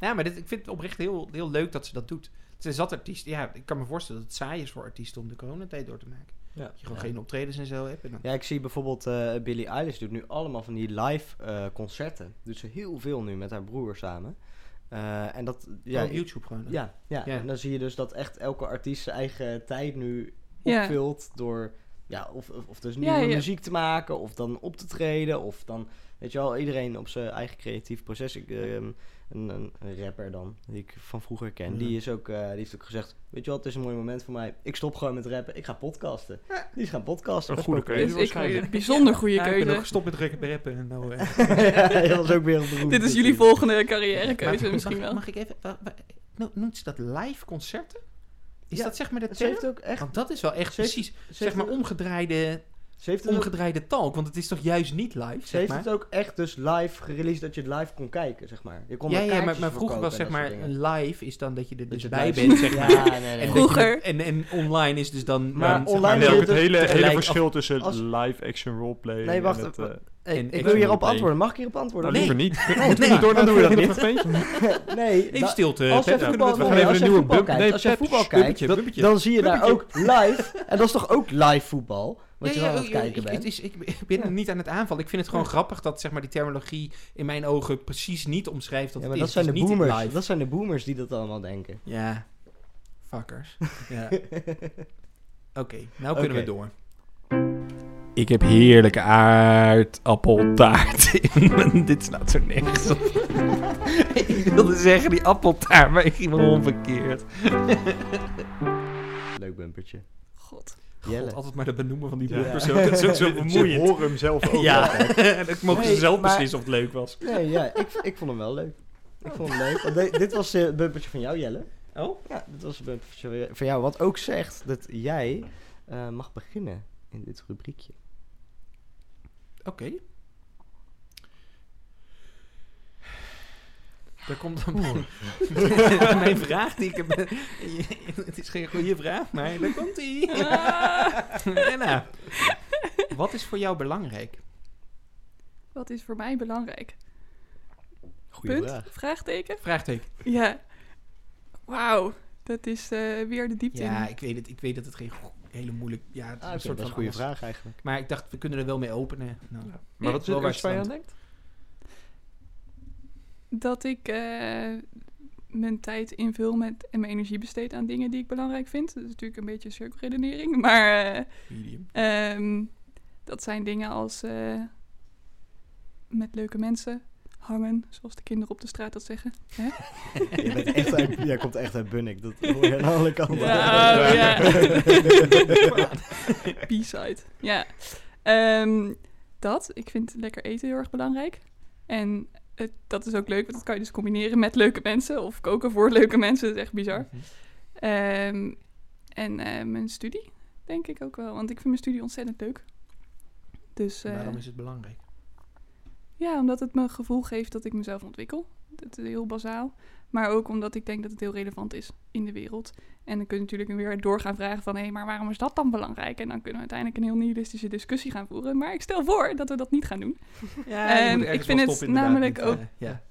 Speaker 1: Ja, maar dit, ik vind het oprecht heel, heel leuk dat ze dat doet. Ze zat artiest. Ja, ik kan me voorstellen dat het saai is voor artiesten om de coronatijd door te maken.
Speaker 2: Ja.
Speaker 1: Dat je gewoon
Speaker 2: Ja.
Speaker 1: geen optredens en zo hebt. En dan...
Speaker 2: Ja, ik zie bijvoorbeeld eh Billie Eilish doet nu allemaal van die live eh, concerten. Doet ze heel veel nu met haar broer samen. Eh, en dat, ja, ik-
Speaker 1: YouTube gewoon. hè?
Speaker 2: ja, ja,
Speaker 1: Ja.
Speaker 2: en dan zie je dus dat echt elke artiest zijn eigen tijd nu
Speaker 4: Ja.
Speaker 2: opvult door, ja, of, of, of dus nieuwe
Speaker 4: ja.
Speaker 2: muziek te maken, of dan op te treden, of dan, weet je wel, iedereen op zijn eigen creatief proces. Ik, ehm, een, een, een rapper dan, die ik van vroeger ken,
Speaker 1: Ja.
Speaker 2: die, is ook, eh, die heeft ook gezegd, weet je wel, het is een mooi moment voor mij, ik stop gewoon met rappen, ik ga podcasten. Die is gaan podcasten.
Speaker 3: Een goede keuze.
Speaker 4: Dus ik,
Speaker 3: waarschijnlijk. *laughs*
Speaker 4: bijzonder goede
Speaker 1: Ja, ik ben ook
Speaker 4: keuze.
Speaker 1: gestopt met rappen. En nou, eh, *laughs*
Speaker 2: ja, dat was ook weer een beroep.
Speaker 4: Dit is jullie volgende carrièrekeuze
Speaker 1: Maar
Speaker 4: misschien
Speaker 1: mag,
Speaker 4: wel.
Speaker 1: Mag ik even... noemt ze dat live concerten? Is
Speaker 2: Ja,
Speaker 1: dat zeg maar de
Speaker 2: Ze
Speaker 1: term?
Speaker 2: heeft ook echt,
Speaker 1: Want dat is wel echt
Speaker 2: Ze heeft-
Speaker 1: precies,
Speaker 2: ze
Speaker 1: zeg
Speaker 2: heeft
Speaker 1: maar, omgedraaide,
Speaker 2: ze heeft het ook
Speaker 1: omgedraaide talk. Want het is toch juist niet live,
Speaker 2: Ze
Speaker 1: zeg
Speaker 2: heeft
Speaker 1: maar?
Speaker 2: het ook echt dus live gereleased dat je het live kon kijken, zeg maar. Je kon
Speaker 1: Ja, ja, maar, maar vroeger was zeg maar, live is dan dat je er dus
Speaker 2: je
Speaker 1: bij bent, *laughs* zeg maar.
Speaker 2: Ja, nee, nee.
Speaker 1: En, dat je-
Speaker 4: Vroeger.
Speaker 1: en, en online is dus dan...
Speaker 2: Maar
Speaker 1: dan,
Speaker 2: online
Speaker 3: Nee, ook
Speaker 2: je
Speaker 3: het
Speaker 2: dus
Speaker 3: hele, hele verschil tussen
Speaker 2: als-
Speaker 3: live action roleplay
Speaker 2: Nee, wacht
Speaker 3: en het... eh,
Speaker 2: Hey,
Speaker 1: en
Speaker 2: ik
Speaker 1: ik
Speaker 2: wil hierop antwoorden. Mag ik hierop antwoorden?
Speaker 3: nou,
Speaker 1: Nee.
Speaker 3: liever niet. *laughs*
Speaker 1: Nee,
Speaker 3: Doe
Speaker 1: nee.
Speaker 3: maar door, dan doen we dat
Speaker 2: Niet. *laughs* nee,
Speaker 1: Even
Speaker 2: da-
Speaker 1: stilte,
Speaker 2: als
Speaker 1: Pet.
Speaker 2: voetbal,
Speaker 3: we gaan even een nieuwe
Speaker 2: kijkt,
Speaker 3: nee,
Speaker 2: als
Speaker 3: Pep,
Speaker 2: voetbal kijkt, dan zie je daar ook live. En dat is toch ook live voetbal? Wat je
Speaker 1: Ja,
Speaker 2: dan
Speaker 1: ja,
Speaker 2: aan het
Speaker 1: ja,
Speaker 2: kijken bent.
Speaker 1: het is, ik, ik ben
Speaker 2: Ja.
Speaker 1: niet aan het aanvallen. Ik vind het gewoon grappig dat zeg maar, die terminologie in mijn ogen precies niet omschrijft wat
Speaker 2: Ja,
Speaker 1: het
Speaker 2: maar
Speaker 1: is.
Speaker 2: dat zijn
Speaker 1: Het
Speaker 2: de
Speaker 1: is niet
Speaker 2: boomers.
Speaker 1: live.
Speaker 2: Dat zijn de boomers die dat allemaal denken.
Speaker 1: Ja, fuckers. *laughs* ja. Oké, nou kunnen we door. Ik heb heerlijke aardappeltaart *laughs* in mijn... Dit slaat zo nergens op. *laughs* ik wilde zeggen die appeltaart, maar ik ging me omverkeerd.
Speaker 2: Leuk bumpertje.
Speaker 4: God.
Speaker 2: Jelle.
Speaker 1: God, altijd maar dat benoemen van die
Speaker 3: Ja.
Speaker 1: ook. Dat is ook zo *laughs*
Speaker 3: Ze
Speaker 1: vermoeiend.
Speaker 3: horen hem zelf ook.
Speaker 1: Ja, en *laughs* dan mogen ze zelf
Speaker 2: maar-
Speaker 1: beslissen of het leuk was.
Speaker 2: Nee, ja, ik, ik vond hem wel leuk. Ik vond hem leuk. Want de- dit was eh, het bumpertje van jou, Jelle.
Speaker 1: Oh?
Speaker 2: Ja, dit was een bumpertje van jou. Wat ook zegt dat jij eh, mag beginnen in dit rubriekje.
Speaker 1: Oké. Daar komt dan mijn, *laughs* mijn vraag die ik heb. Het is geen goede vraag, maar daar komt ie.
Speaker 4: Ah.
Speaker 1: Anna, wat is voor jou belangrijk?
Speaker 4: Wat is voor mij belangrijk?
Speaker 2: Goeie
Speaker 4: Punt?
Speaker 2: vraag.
Speaker 4: Vraagteken?
Speaker 1: Vraagteken.
Speaker 4: Ja. Wauw. Dat is eh, weer de diepte
Speaker 1: Ja,
Speaker 4: in.
Speaker 1: ik weet het. Ik weet dat het geen hele moeilijk. Ja, het is
Speaker 2: Ah,
Speaker 1: een soort van
Speaker 2: goede vraag eigenlijk.
Speaker 1: Maar ik dacht, we kunnen er wel mee openen. Nou,
Speaker 3: Maar wat is
Speaker 1: Wel
Speaker 3: het waar je aan denkt?
Speaker 4: Dat ik eh, mijn tijd invul met, en mijn energie besteed aan dingen die ik belangrijk vind. Dat is natuurlijk een beetje cirkelredenering. *laughs* Maar eh. Ehm, dat zijn dingen als eh, met leuke mensen hangen, zoals de kinderen op de straat dat zeggen. Hè? *laughs*
Speaker 2: Je bent echt uit, jij komt echt uit Bunnik. Dat hoor je aan alle kanten.
Speaker 4: Ja, *laughs* oh, ja. B-side. Ja. Ehm, dat. Ik vind lekker eten heel erg belangrijk. En dat is ook leuk, want dat kan je dus combineren met leuke mensen. Of koken voor leuke mensen. Dat is echt bizar.
Speaker 1: Mhm.
Speaker 4: Ehm, en eh, mijn studie, denk ik ook wel. Want ik vind mijn studie ontzettend leuk. Dus eh,
Speaker 1: Waarom is het belangrijk?
Speaker 4: ja, omdat het me gevoel geeft dat ik mezelf ontwikkel. Dat is heel bazaal. Maar ook omdat ik denk dat het heel relevant is in de wereld. En dan kun je natuurlijk weer doorgaan vragen van... hé, maar waarom is dat dan belangrijk? En dan kunnen we uiteindelijk een heel nihilistische discussie gaan voeren. Maar ik stel voor dat we dat niet gaan doen.
Speaker 1: Ja,
Speaker 4: Ehm, ik vind het namelijk
Speaker 1: niet,
Speaker 4: ook-
Speaker 1: eh, ja.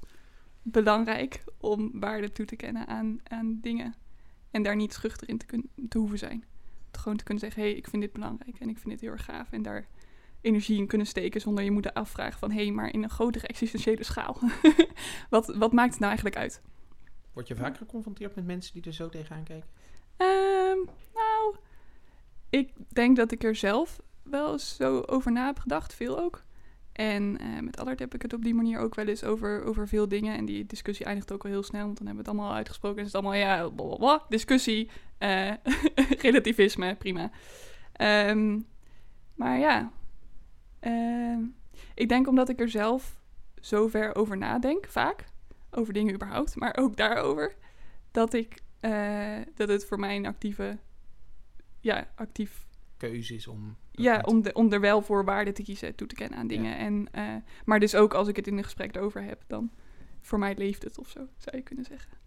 Speaker 4: Belangrijk om waarde toe te kennen aan, aan dingen. En daar niet schuchter in te, kun- te hoeven zijn. Gewoon te kunnen zeggen, hé, hey, ik vind dit belangrijk en ik vind dit heel erg gaaf. En daar energie in kunnen steken zonder je moeten afvragen van... hé, hey, maar in een grotere existentiële schaal. *laughs* wat, wat maakt het nou eigenlijk uit?
Speaker 1: Word je vaak geconfronteerd met mensen die er zo tegenaan kijken?
Speaker 4: Ehm, nou, ik denk dat ik er zelf wel eens zo over na heb gedacht, veel ook. En eh, met Allard heb ik het op die manier ook wel eens over, over veel dingen. En die discussie eindigt ook al heel snel, want dan hebben we het allemaal uitgesproken. En is het allemaal, ja, blablabla, discussie, eh, *laughs* relativisme, prima. Ehm, maar ja, ehm, ik denk omdat ik er zelf zo ver over nadenk, vaak, over dingen überhaupt, maar ook daarover, dat ik eh, dat het voor mij een actieve, ja, actief,
Speaker 1: Keuze is om...
Speaker 4: ja, om, de, om er wel voor waarde te kiezen, toe te kennen aan dingen. En, eh, maar dus ook als ik het in een gesprek erover heb, dan voor mij leeft het of zo, zou je kunnen zeggen.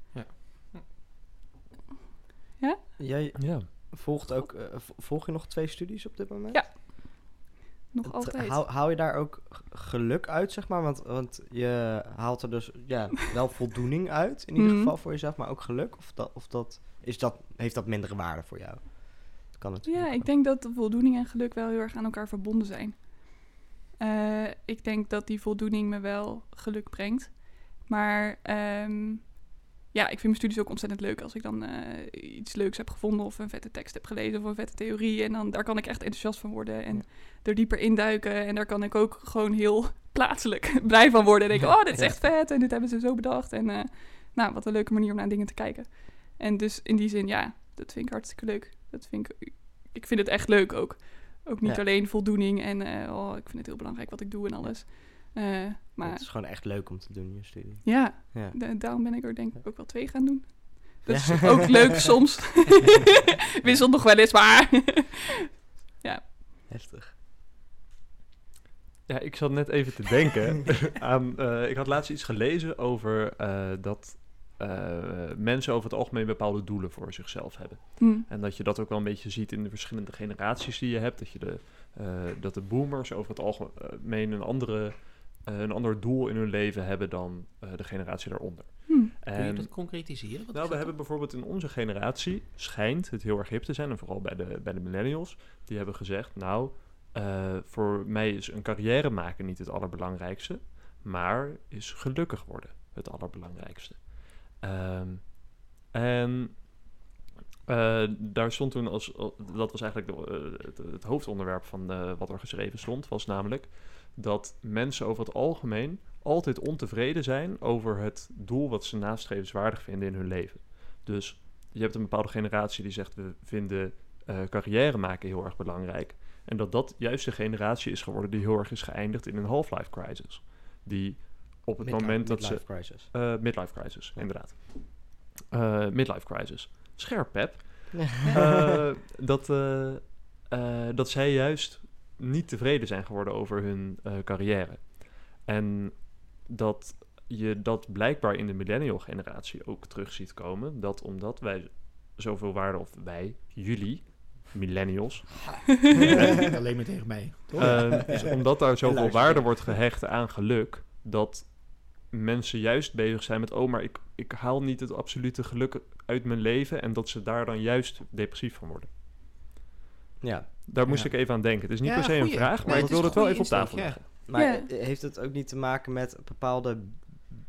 Speaker 2: Jij
Speaker 3: Ja.
Speaker 2: volgt ook, eh, volg je nog twee studies op dit moment?
Speaker 4: Ja, Nog
Speaker 2: Het-
Speaker 4: altijd.
Speaker 2: Haal, haal je daar ook geluk uit, zeg maar? Want, want je haalt er dus ja, wel *laughs* voldoening uit, in ieder
Speaker 4: Mhm.
Speaker 2: geval voor jezelf, maar ook geluk? Of, dat, of dat, is dat, heeft dat mindere waarde voor jou? Kan natuurlijk
Speaker 4: Ja,
Speaker 2: ook.
Speaker 4: ik denk dat de voldoening en geluk wel heel erg aan elkaar verbonden zijn. Eh, ik denk dat die voldoening me wel geluk brengt. Maar ehm, ja, ik vind mijn studies ook ontzettend leuk als ik dan eh, iets leuks heb gevonden of een vette tekst heb gelezen of een vette theorie. En dan daar kan ik echt enthousiast van worden en
Speaker 2: Ja.
Speaker 4: er dieper induiken. En daar kan ik ook gewoon heel *laughs* plaatselijk *laughs* blij van worden. En denken, oh, dit is echt vet en dit hebben ze zo bedacht. En eh, nou, wat een leuke manier om naar dingen te kijken. En dus in die zin, ja, dat vind ik hartstikke leuk. Dat vind ik, ik vind het echt leuk ook. Ook niet
Speaker 2: Ja.
Speaker 4: alleen voldoening en eh, oh, ik vind het heel belangrijk wat ik doe en alles. Eh, maar
Speaker 2: Het is gewoon echt leuk om te doen, je studie.
Speaker 4: ja,
Speaker 2: Ja.
Speaker 4: da- daarom ben ik er denk ik ook wel twee gaan doen. Dat is
Speaker 2: Ja.
Speaker 4: ook *laughs* leuk soms. *laughs* Wisselt nog wel eens, maar... *laughs*
Speaker 2: Heftig.
Speaker 3: Ja, ik zat net even te denken aan... eh, ik had laatst iets gelezen over eh, dat eh, mensen over het algemeen bepaalde doelen voor zichzelf hebben.
Speaker 4: Hm.
Speaker 3: En dat je dat ook wel een beetje ziet in de verschillende generaties die je hebt. Dat, je de, eh, dat de boomers over het algemeen een, andere, een ander doel in hun leven hebben dan eh, de generatie daaronder.
Speaker 4: Hm.
Speaker 1: Kun je dat concretiseren? Wat
Speaker 3: nou, we
Speaker 1: dat
Speaker 3: hebben bijvoorbeeld in onze generatie, schijnt het heel erg hip te zijn, en vooral bij de, bij de millennials, die hebben gezegd, nou, eh, voor mij is een carrière maken niet het allerbelangrijkste, maar is gelukkig worden het allerbelangrijkste. Ehm, en eh, daar stond toen als, al- dat was eigenlijk de, eh, het, het hoofdonderwerp van eh, wat er geschreven stond, was namelijk dat mensen over het algemeen altijd ontevreden zijn over het doel wat ze nastrevenswaardig vinden in hun leven. Dus je hebt een bepaalde generatie die zegt we vinden eh, carrière maken heel erg belangrijk. En dat dat juist de generatie is geworden die heel erg is geëindigd in een half-life crisis. Die op het
Speaker 2: Midlife-
Speaker 3: moment dat ze...
Speaker 2: midlife crisis.
Speaker 3: eh, midlife crisis,
Speaker 2: Ja.
Speaker 3: inderdaad. Eh, midlife crisis. Scherp, Pep. *laughs* Eh, dat, eh, eh, dat zij juist niet tevreden zijn geworden over hun eh, carrière. En dat je dat blijkbaar in de millennial generatie ook terug ziet komen. Dat omdat wij zoveel waarde, of wij, jullie, millennials, *laughs*
Speaker 1: Alleen maar tegen mij. Toch?
Speaker 3: eh, dus omdat daar zoveel waarde wordt gehecht aan geluk, dat mensen juist bezig zijn met, oh, maar ik, ik haal niet het absolute geluk uit mijn leven en dat ze daar dan juist depressief van worden.
Speaker 2: Ja,
Speaker 3: Daar moest
Speaker 1: Ja.
Speaker 3: ik even aan denken. Het is niet
Speaker 1: Ja,
Speaker 3: per se een
Speaker 1: goeie.
Speaker 3: vraag, maar ik wilde het wel even op tafel leggen.
Speaker 2: maar
Speaker 4: Ja.
Speaker 2: eh, heeft het ook niet te maken met bepaalde...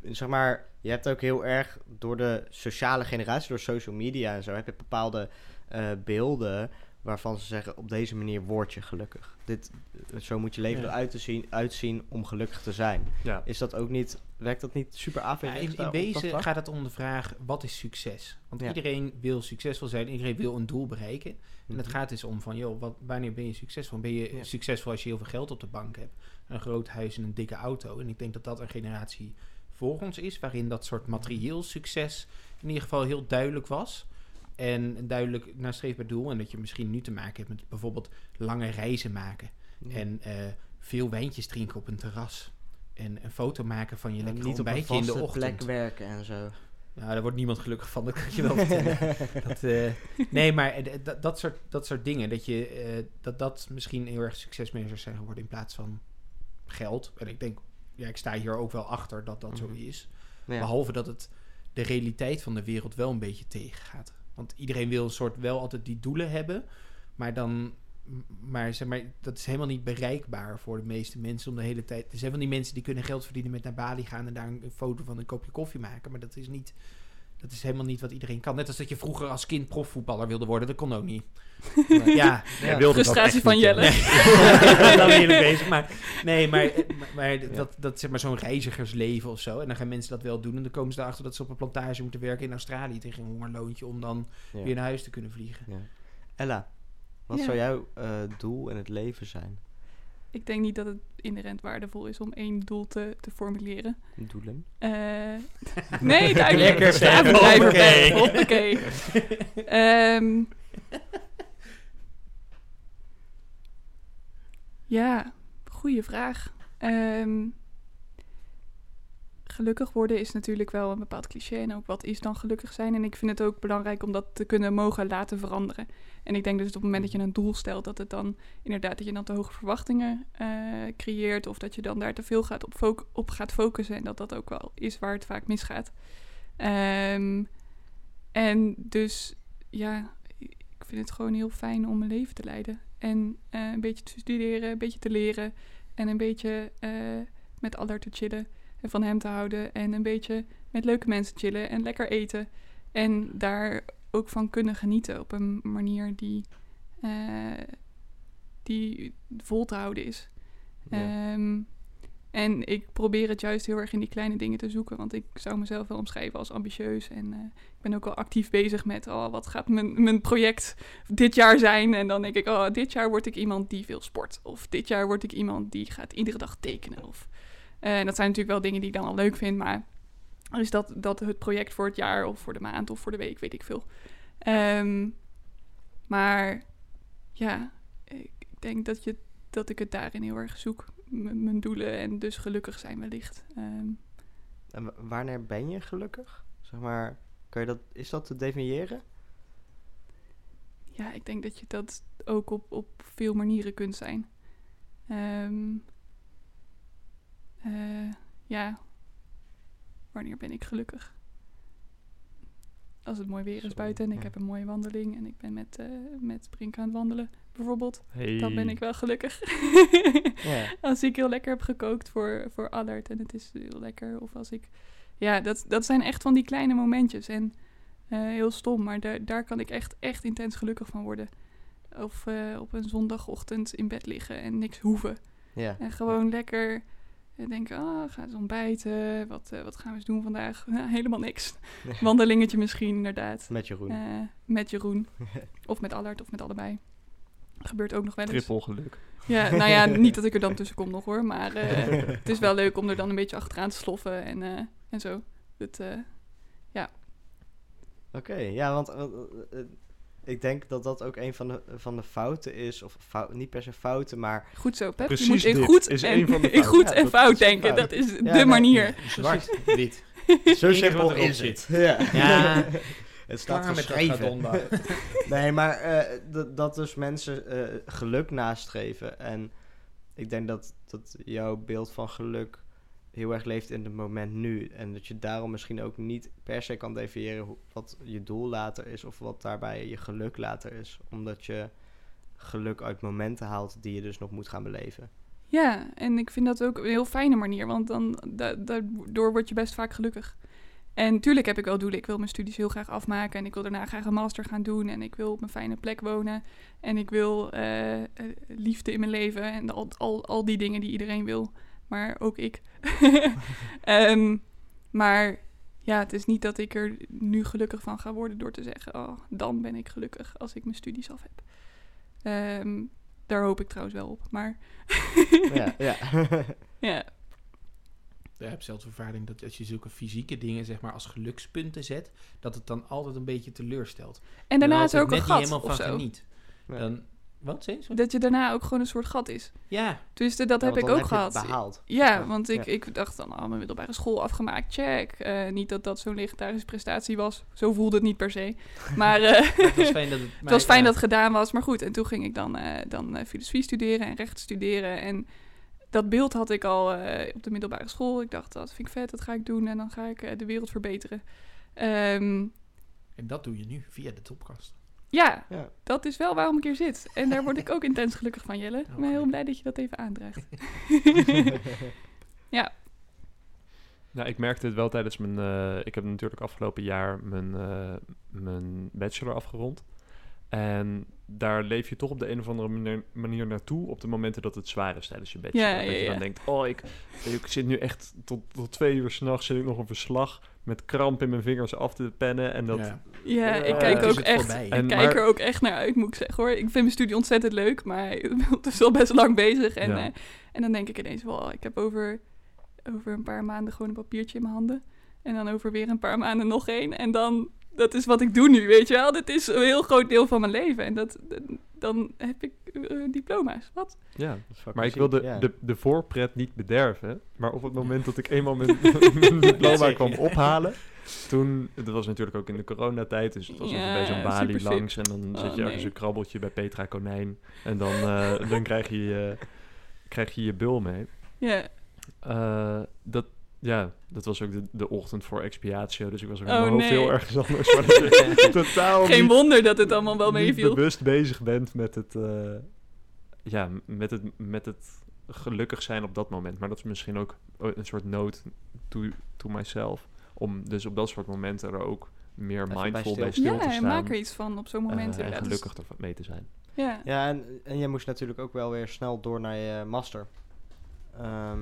Speaker 2: Zeg maar, je hebt ook heel erg door de sociale generatie, door social media en zo, heb je bepaalde eh, beelden waarvan ze zeggen, op deze manier word je gelukkig. Dit, zo moet je leven
Speaker 1: Ja.
Speaker 2: eruit te zien, uitzien om gelukkig te zijn.
Speaker 3: Ja.
Speaker 2: Is dat ook niet, werkt dat niet super
Speaker 1: Ja,
Speaker 2: averechts?
Speaker 1: in, wezen gaat het om de vraag, wat is succes? Want
Speaker 2: Ja.
Speaker 1: iedereen wil succesvol zijn, iedereen wil een doel bereiken. En het
Speaker 2: Mhm.
Speaker 1: gaat dus om van, joh, wat, wanneer ben je succesvol? Ben je
Speaker 2: Ja.
Speaker 1: succesvol als je heel veel geld op de bank hebt? Een groot huis en een dikke auto. En ik denk dat dat een generatie voor ons is, waarin dat soort materieel succes in ieder geval heel duidelijk was. En duidelijk nastreefbaar doel. En dat je misschien nu te maken hebt met bijvoorbeeld lange reizen maken. En eh, veel wijntjes drinken op een terras. En een foto maken van je lekker
Speaker 2: niet op een
Speaker 1: ontbijtje in de ochtend.
Speaker 2: plek werken en zo.
Speaker 1: Nou, daar wordt niemand gelukkig van, dat kan je wel vertellen. *laughs* dat, eh, nee, maar eh, dat, dat, soort, dat soort dingen, dat, je, dat dat misschien heel erg succesmanagers zijn geworden in plaats van geld. En ik denk, ja, ik sta hier ook wel achter dat dat zo
Speaker 2: Mhm.
Speaker 1: is.
Speaker 2: Ja.
Speaker 1: Behalve dat het de realiteit van de wereld wel een beetje tegengaat. Want iedereen wil een soort wel altijd die doelen hebben, maar dan. Maar, zeg maar dat is helemaal niet bereikbaar voor de meeste mensen om de hele tijd. Er zijn van die mensen die kunnen geld verdienen met naar Bali gaan en daar een foto van een kopje koffie maken. Maar dat is niet. Dat is helemaal niet wat iedereen kan. Net als dat je vroeger als kind profvoetballer wilde worden. Dat kon ook niet. *laughs* Maar ja,
Speaker 2: Ja.
Speaker 3: wilde dat
Speaker 4: Frustratie van Jelle.
Speaker 1: Nee, *laughs* *laughs* ben eerlijk bezig. Maar, nee, maar, maar, maar
Speaker 2: Ja.
Speaker 1: dat, dat zeg maar zo'n reizigersleven of zo. En dan gaan mensen dat wel doen. En dan komen ze erachter dat ze op een plantage moeten werken in Australië tegen een hongerloontje. Om dan
Speaker 2: Ja.
Speaker 1: weer naar huis te kunnen vliegen.
Speaker 2: Ja. Ella, wat
Speaker 4: Ja.
Speaker 2: zou jouw eh, doel in het leven zijn?
Speaker 4: Ik denk niet dat het inherent waardevol is om één doel te, te formuleren.
Speaker 2: Doelen?
Speaker 4: Eh, nee, *laughs* duidelijk.
Speaker 1: Lekker. Hoppakee.
Speaker 4: Ehm, ja, goede vraag. Ehm, gelukkig worden is natuurlijk wel een bepaald cliché. En ook wat is dan gelukkig zijn? En ik vind het ook belangrijk om dat te kunnen mogen laten veranderen. En ik denk dus op het moment dat je een doel stelt, dat het dan inderdaad dat je dan te hoge verwachtingen eh, creëert. Of dat je dan daar te veel gaat op, op gaat focussen. En dat dat ook wel is waar het vaak misgaat. Ehm, en dus ja, ik vind het gewoon heel fijn om mijn leven te leiden. En eh, een beetje te studeren, een beetje te leren. En een beetje eh, met Allard te chillen en van hem te houden. En een beetje met leuke mensen chillen en lekker eten. En daar ook van kunnen genieten op een manier die, eh, die vol te houden is.
Speaker 2: Ja.
Speaker 4: Ehm, en ik probeer het juist heel erg in die kleine dingen te zoeken. Want ik zou mezelf wel omschrijven als ambitieus. En eh, ik ben ook wel actief bezig met... Oh, wat gaat mijn, mijn project dit jaar zijn? En dan denk ik... Oh, dit jaar word ik iemand die veel sport. Of dit jaar word ik iemand die gaat iedere dag tekenen. Of, en dat zijn natuurlijk wel dingen die ik dan al leuk vind. Maar is dat, dat het project voor het jaar... of voor de maand of voor de week, weet ik veel. Ehm, maar ja, ik, denk dat, je, dat ik het daarin heel erg zoek. M- mijn doelen en dus gelukkig zijn wellicht.
Speaker 2: En wa- wanneer ben je gelukkig? Zeg maar, kan je dat, is dat te definiëren?
Speaker 4: ja, ik denk dat je dat ook op, op veel manieren kunt zijn. Ehm, eh, ja, wanneer ben ik gelukkig? Als het mooi weer is
Speaker 2: Sorry,
Speaker 4: buiten en ik
Speaker 2: ja.
Speaker 4: heb een mooie wandeling en ik ben met, eh met Brink aan het wandelen, bijvoorbeeld,
Speaker 3: Hey.
Speaker 4: dan ben ik wel gelukkig. *laughs* *laughs* Als ik heel lekker heb gekookt voor, voor Allard en het is heel lekker. Of als ik... Ja, dat, dat zijn echt van die kleine momentjes. En eh, heel stom, maar daar, daar kan ik echt, echt intens gelukkig van worden. Of op een zondagochtend in bed liggen en niks hoeven. En gewoon lekker eh, denken, ah, ga eens ontbijten. Wat, eh, wat gaan we eens doen vandaag? *laughs* Nou, helemaal niks. *laughs* Wandelingetje misschien, inderdaad.
Speaker 2: Met Jeroen.
Speaker 4: Eh, met Jeroen. *laughs* of met Allard, of met allebei. Gebeurt ook nog wel eens.
Speaker 3: Triple geluk.
Speaker 4: Ja, nou ja, niet dat ik er dan tussen kom nog hoor, maar eh, het is wel leuk om er dan een beetje achteraan te sloffen en, en zo. Het, eh,
Speaker 2: Oké, ja, want ik denk dat dat ook een van de, van de fouten is. Of fou- niet per se fouten, maar
Speaker 4: goed zo, Pep.
Speaker 3: Precies
Speaker 4: je moet in goed,
Speaker 3: is
Speaker 4: en,
Speaker 3: een van de *laughs*
Speaker 4: in goed
Speaker 2: Ja,
Speaker 4: en fout
Speaker 2: de
Speaker 4: denken.
Speaker 2: fout.
Speaker 4: Dat is de
Speaker 2: nee,
Speaker 4: manier.
Speaker 1: Zwart, wit. *laughs*
Speaker 2: zo simpel is
Speaker 1: zit.
Speaker 2: het. Ja.
Speaker 1: Ja. *laughs*
Speaker 2: het staat geschreven. Nee, maar eh, dat- dat dus mensen eh, geluk nastreven. En ik denk dat, dat jouw beeld van geluk heel erg leeft in het moment nu. En dat je daarom misschien ook niet per se kan definiëren wat je doel later is of wat daarbij je geluk later is. Omdat je geluk uit momenten haalt die je dus nog moet gaan beleven.
Speaker 4: Ja, en ik vind dat ook een heel fijne manier, want dan, da- daardoor word je best vaak gelukkig. En tuurlijk heb ik wel doelen. Ik wil mijn studies heel graag afmaken en ik wil daarna graag een master gaan doen en ik wil op een fijne plek wonen en ik wil eh, eh, liefde in mijn leven en al, al, al die dingen die iedereen wil, maar ook ik. *laughs* Ehm, maar ja, het is niet dat ik er nu gelukkig van ga worden door te zeggen, oh, dan ben ik gelukkig als ik mijn studies af heb. Ehm, daar hoop ik trouwens wel op, maar *laughs*
Speaker 2: ja, ja. *laughs*
Speaker 4: ja.
Speaker 1: heb zelfs ervaring dat als je zulke fysieke dingen zeg maar als gelukspunten zet, dat het dan altijd een beetje teleurstelt.
Speaker 4: En daarna is er ook
Speaker 1: net
Speaker 4: een
Speaker 1: niet
Speaker 4: gat
Speaker 1: helemaal
Speaker 4: of
Speaker 1: van
Speaker 4: zo.
Speaker 1: geniet. Dan, wat?
Speaker 4: Dat je daarna ook gewoon een soort gat is.
Speaker 1: Ja,
Speaker 4: Dus dat
Speaker 2: Ja,
Speaker 4: heb ik ook
Speaker 2: heb
Speaker 4: gehad.
Speaker 2: behaald.
Speaker 4: Ja,
Speaker 2: Ja.
Speaker 4: want ik,
Speaker 2: Ja.
Speaker 4: ik dacht dan, oh, mijn middelbare school afgemaakt, check. Eh, niet dat dat zo'n legendarische prestatie was. Zo voelde het niet per se. *laughs* Maar eh,
Speaker 1: het was fijn dat het... *laughs*
Speaker 4: het was fijn dat het gedaan was. Maar goed, en toen ging ik dan, eh, dan filosofie studeren en recht studeren. En dat beeld had ik al op de middelbare school. Ik dacht, dat vind ik vet, dat ga ik doen. En dan ga ik de wereld verbeteren. Ehm,
Speaker 1: En dat doe je nu via de topkast.
Speaker 4: Ja,
Speaker 2: Ja.
Speaker 4: dat is wel waarom ik hier zit. En daar word ik ook *laughs* intens gelukkig van, Jelle. Ik ben heel
Speaker 1: gelukkig.
Speaker 4: blij dat je dat even aandraagt. *laughs*
Speaker 3: Nou, ik merkte het wel tijdens mijn... eh, ik heb natuurlijk afgelopen jaar mijn, eh, mijn bachelor afgerond. En daar leef je toch op de een of andere manier, manier naartoe op de momenten dat het zwaar is tijdens je bachelor.
Speaker 4: Ja,
Speaker 3: dat
Speaker 4: ja,
Speaker 3: je
Speaker 4: ja.
Speaker 3: dan denkt, oh, ik, ik zit nu echt tot, tot twee uur s'nachts zit ik nog een verslag met kramp in mijn vingers af te pennen. En dat,
Speaker 1: Ja.
Speaker 4: Ja, ik kijk ook echt.
Speaker 1: voorbij.
Speaker 4: Ik
Speaker 3: En
Speaker 4: kijk
Speaker 3: maar-
Speaker 4: er ook echt naar uit, moet ik zeggen hoor. Ik vind mijn studie ontzettend leuk, maar *laughs* het is al best lang bezig. En,
Speaker 3: Ja.
Speaker 4: eh, en dan denk ik ineens, wel, ik heb over, over een paar maanden gewoon een papiertje in mijn handen. En dan over weer een paar maanden nog één. En dan, dat is wat ik doe nu, weet je wel. Dit is een heel groot deel van mijn leven. En dat, dan heb ik eh, diploma's. Wat?
Speaker 3: ja.
Speaker 2: Dat is
Speaker 3: Maar ik wil de,
Speaker 2: ja.
Speaker 3: de, de voorpret niet bederven. Maar op het moment dat ik eenmaal mijn, *laughs* *laughs* mijn diploma kwam ophalen... Toen, dat was natuurlijk ook in de coronatijd, dus het was even bij zo'n
Speaker 4: Ja,
Speaker 3: balie langs. En dan
Speaker 4: Oh,
Speaker 3: zet je ergens
Speaker 4: nee.
Speaker 3: een krabbeltje bij Petra Konijn. En dan, eh, dan krijg, je, eh, krijg je je bul mee.
Speaker 4: Ja,
Speaker 3: Eh, dat, ja, dat was ook de, de ochtend voor expiatio. Dus ik was ook
Speaker 4: Oh, nee.
Speaker 3: heel ergens anders. Maar *laughs* dat totaal
Speaker 4: geen
Speaker 3: niet,
Speaker 4: wonder dat het allemaal wel meeviel.
Speaker 3: bewust bezig bent met het, eh, ja, met het, met het gelukkig zijn op dat moment. Maar dat is misschien ook een soort note to, to myself. Om dus op dat soort momenten er ook meer
Speaker 2: Even bij
Speaker 3: mindful
Speaker 2: stil
Speaker 3: bij
Speaker 2: te
Speaker 3: stil
Speaker 4: Ja,
Speaker 3: te
Speaker 4: en
Speaker 3: staan.
Speaker 4: maak er iets van op zo'n moment.
Speaker 3: eh, en.
Speaker 4: Dus-
Speaker 3: gelukkig ervan mee te zijn.
Speaker 4: Ja.
Speaker 2: Ja, en, en jij moest natuurlijk ook wel weer snel door naar je master. Ehm,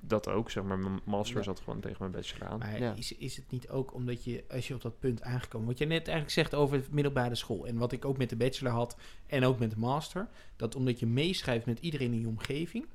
Speaker 3: Dat ook, zeg maar. Mijn master
Speaker 2: Ja.
Speaker 3: zat gewoon tegen mijn bachelor aan.
Speaker 1: Maar
Speaker 2: Ja.
Speaker 1: is, is het niet ook omdat je, als je op dat punt aangekomen... Wat je net eigenlijk zegt over de middelbare school... en wat ik ook met de bachelor had en ook met de master... dat omdat je meeschrijft met iedereen in je omgeving...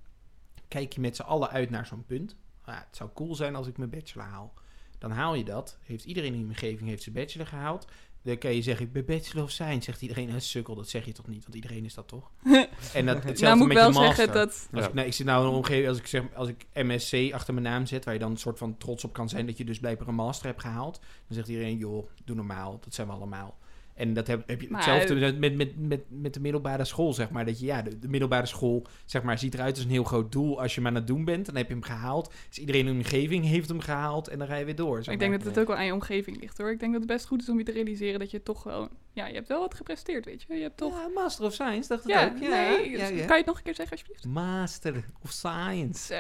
Speaker 1: kijk je met z'n allen uit naar zo'n punt. Ah, het zou cool zijn als ik mijn bachelor haal. Dan haal je dat. Heeft iedereen in je omgeving heeft zijn bachelor gehaald. Dan kan je zeggen, ik ben bachelor of science. Zegt iedereen, "Eh, sukkel, dat zeg je toch niet? Want iedereen is dat toch? *laughs* En dat, hetzelfde
Speaker 4: nou moet ik
Speaker 1: met
Speaker 4: wel
Speaker 1: je master.
Speaker 4: zeggen dat...
Speaker 1: Als, ik, nou, ik zit nou in een omgeving, als ik zeg, als ik MSC achter mijn naam zet, waar je dan een soort van trots op kan zijn dat je dus blijkbaar een master hebt gehaald, dan zegt iedereen, joh, doe normaal, dat zijn we allemaal. En dat heb, heb je
Speaker 4: Maar-
Speaker 1: hetzelfde met, met, met, met, met de middelbare school, zeg maar. Dat je, ja, de, de middelbare school, zeg maar, ziet eruit als een heel groot doel. Als je hem aan het doen bent, dan heb je hem gehaald. Dus iedereen in de omgeving heeft hem gehaald en dan ga je weer door. zeg
Speaker 4: Maar ik denk
Speaker 1: maar.
Speaker 4: dat het ook wel aan je omgeving ligt hoor. Ik denk dat het best goed is om je te realiseren dat je toch wel... Ja, je hebt wel wat gepresteerd, weet je. Je hebt toch...
Speaker 1: Ja, Master of Science, dacht ik
Speaker 4: Ja,
Speaker 1: ook. Ja,
Speaker 4: nee.
Speaker 1: ja, ja.
Speaker 4: Kan je het nog een keer zeggen alsjeblieft?
Speaker 1: Master of Science.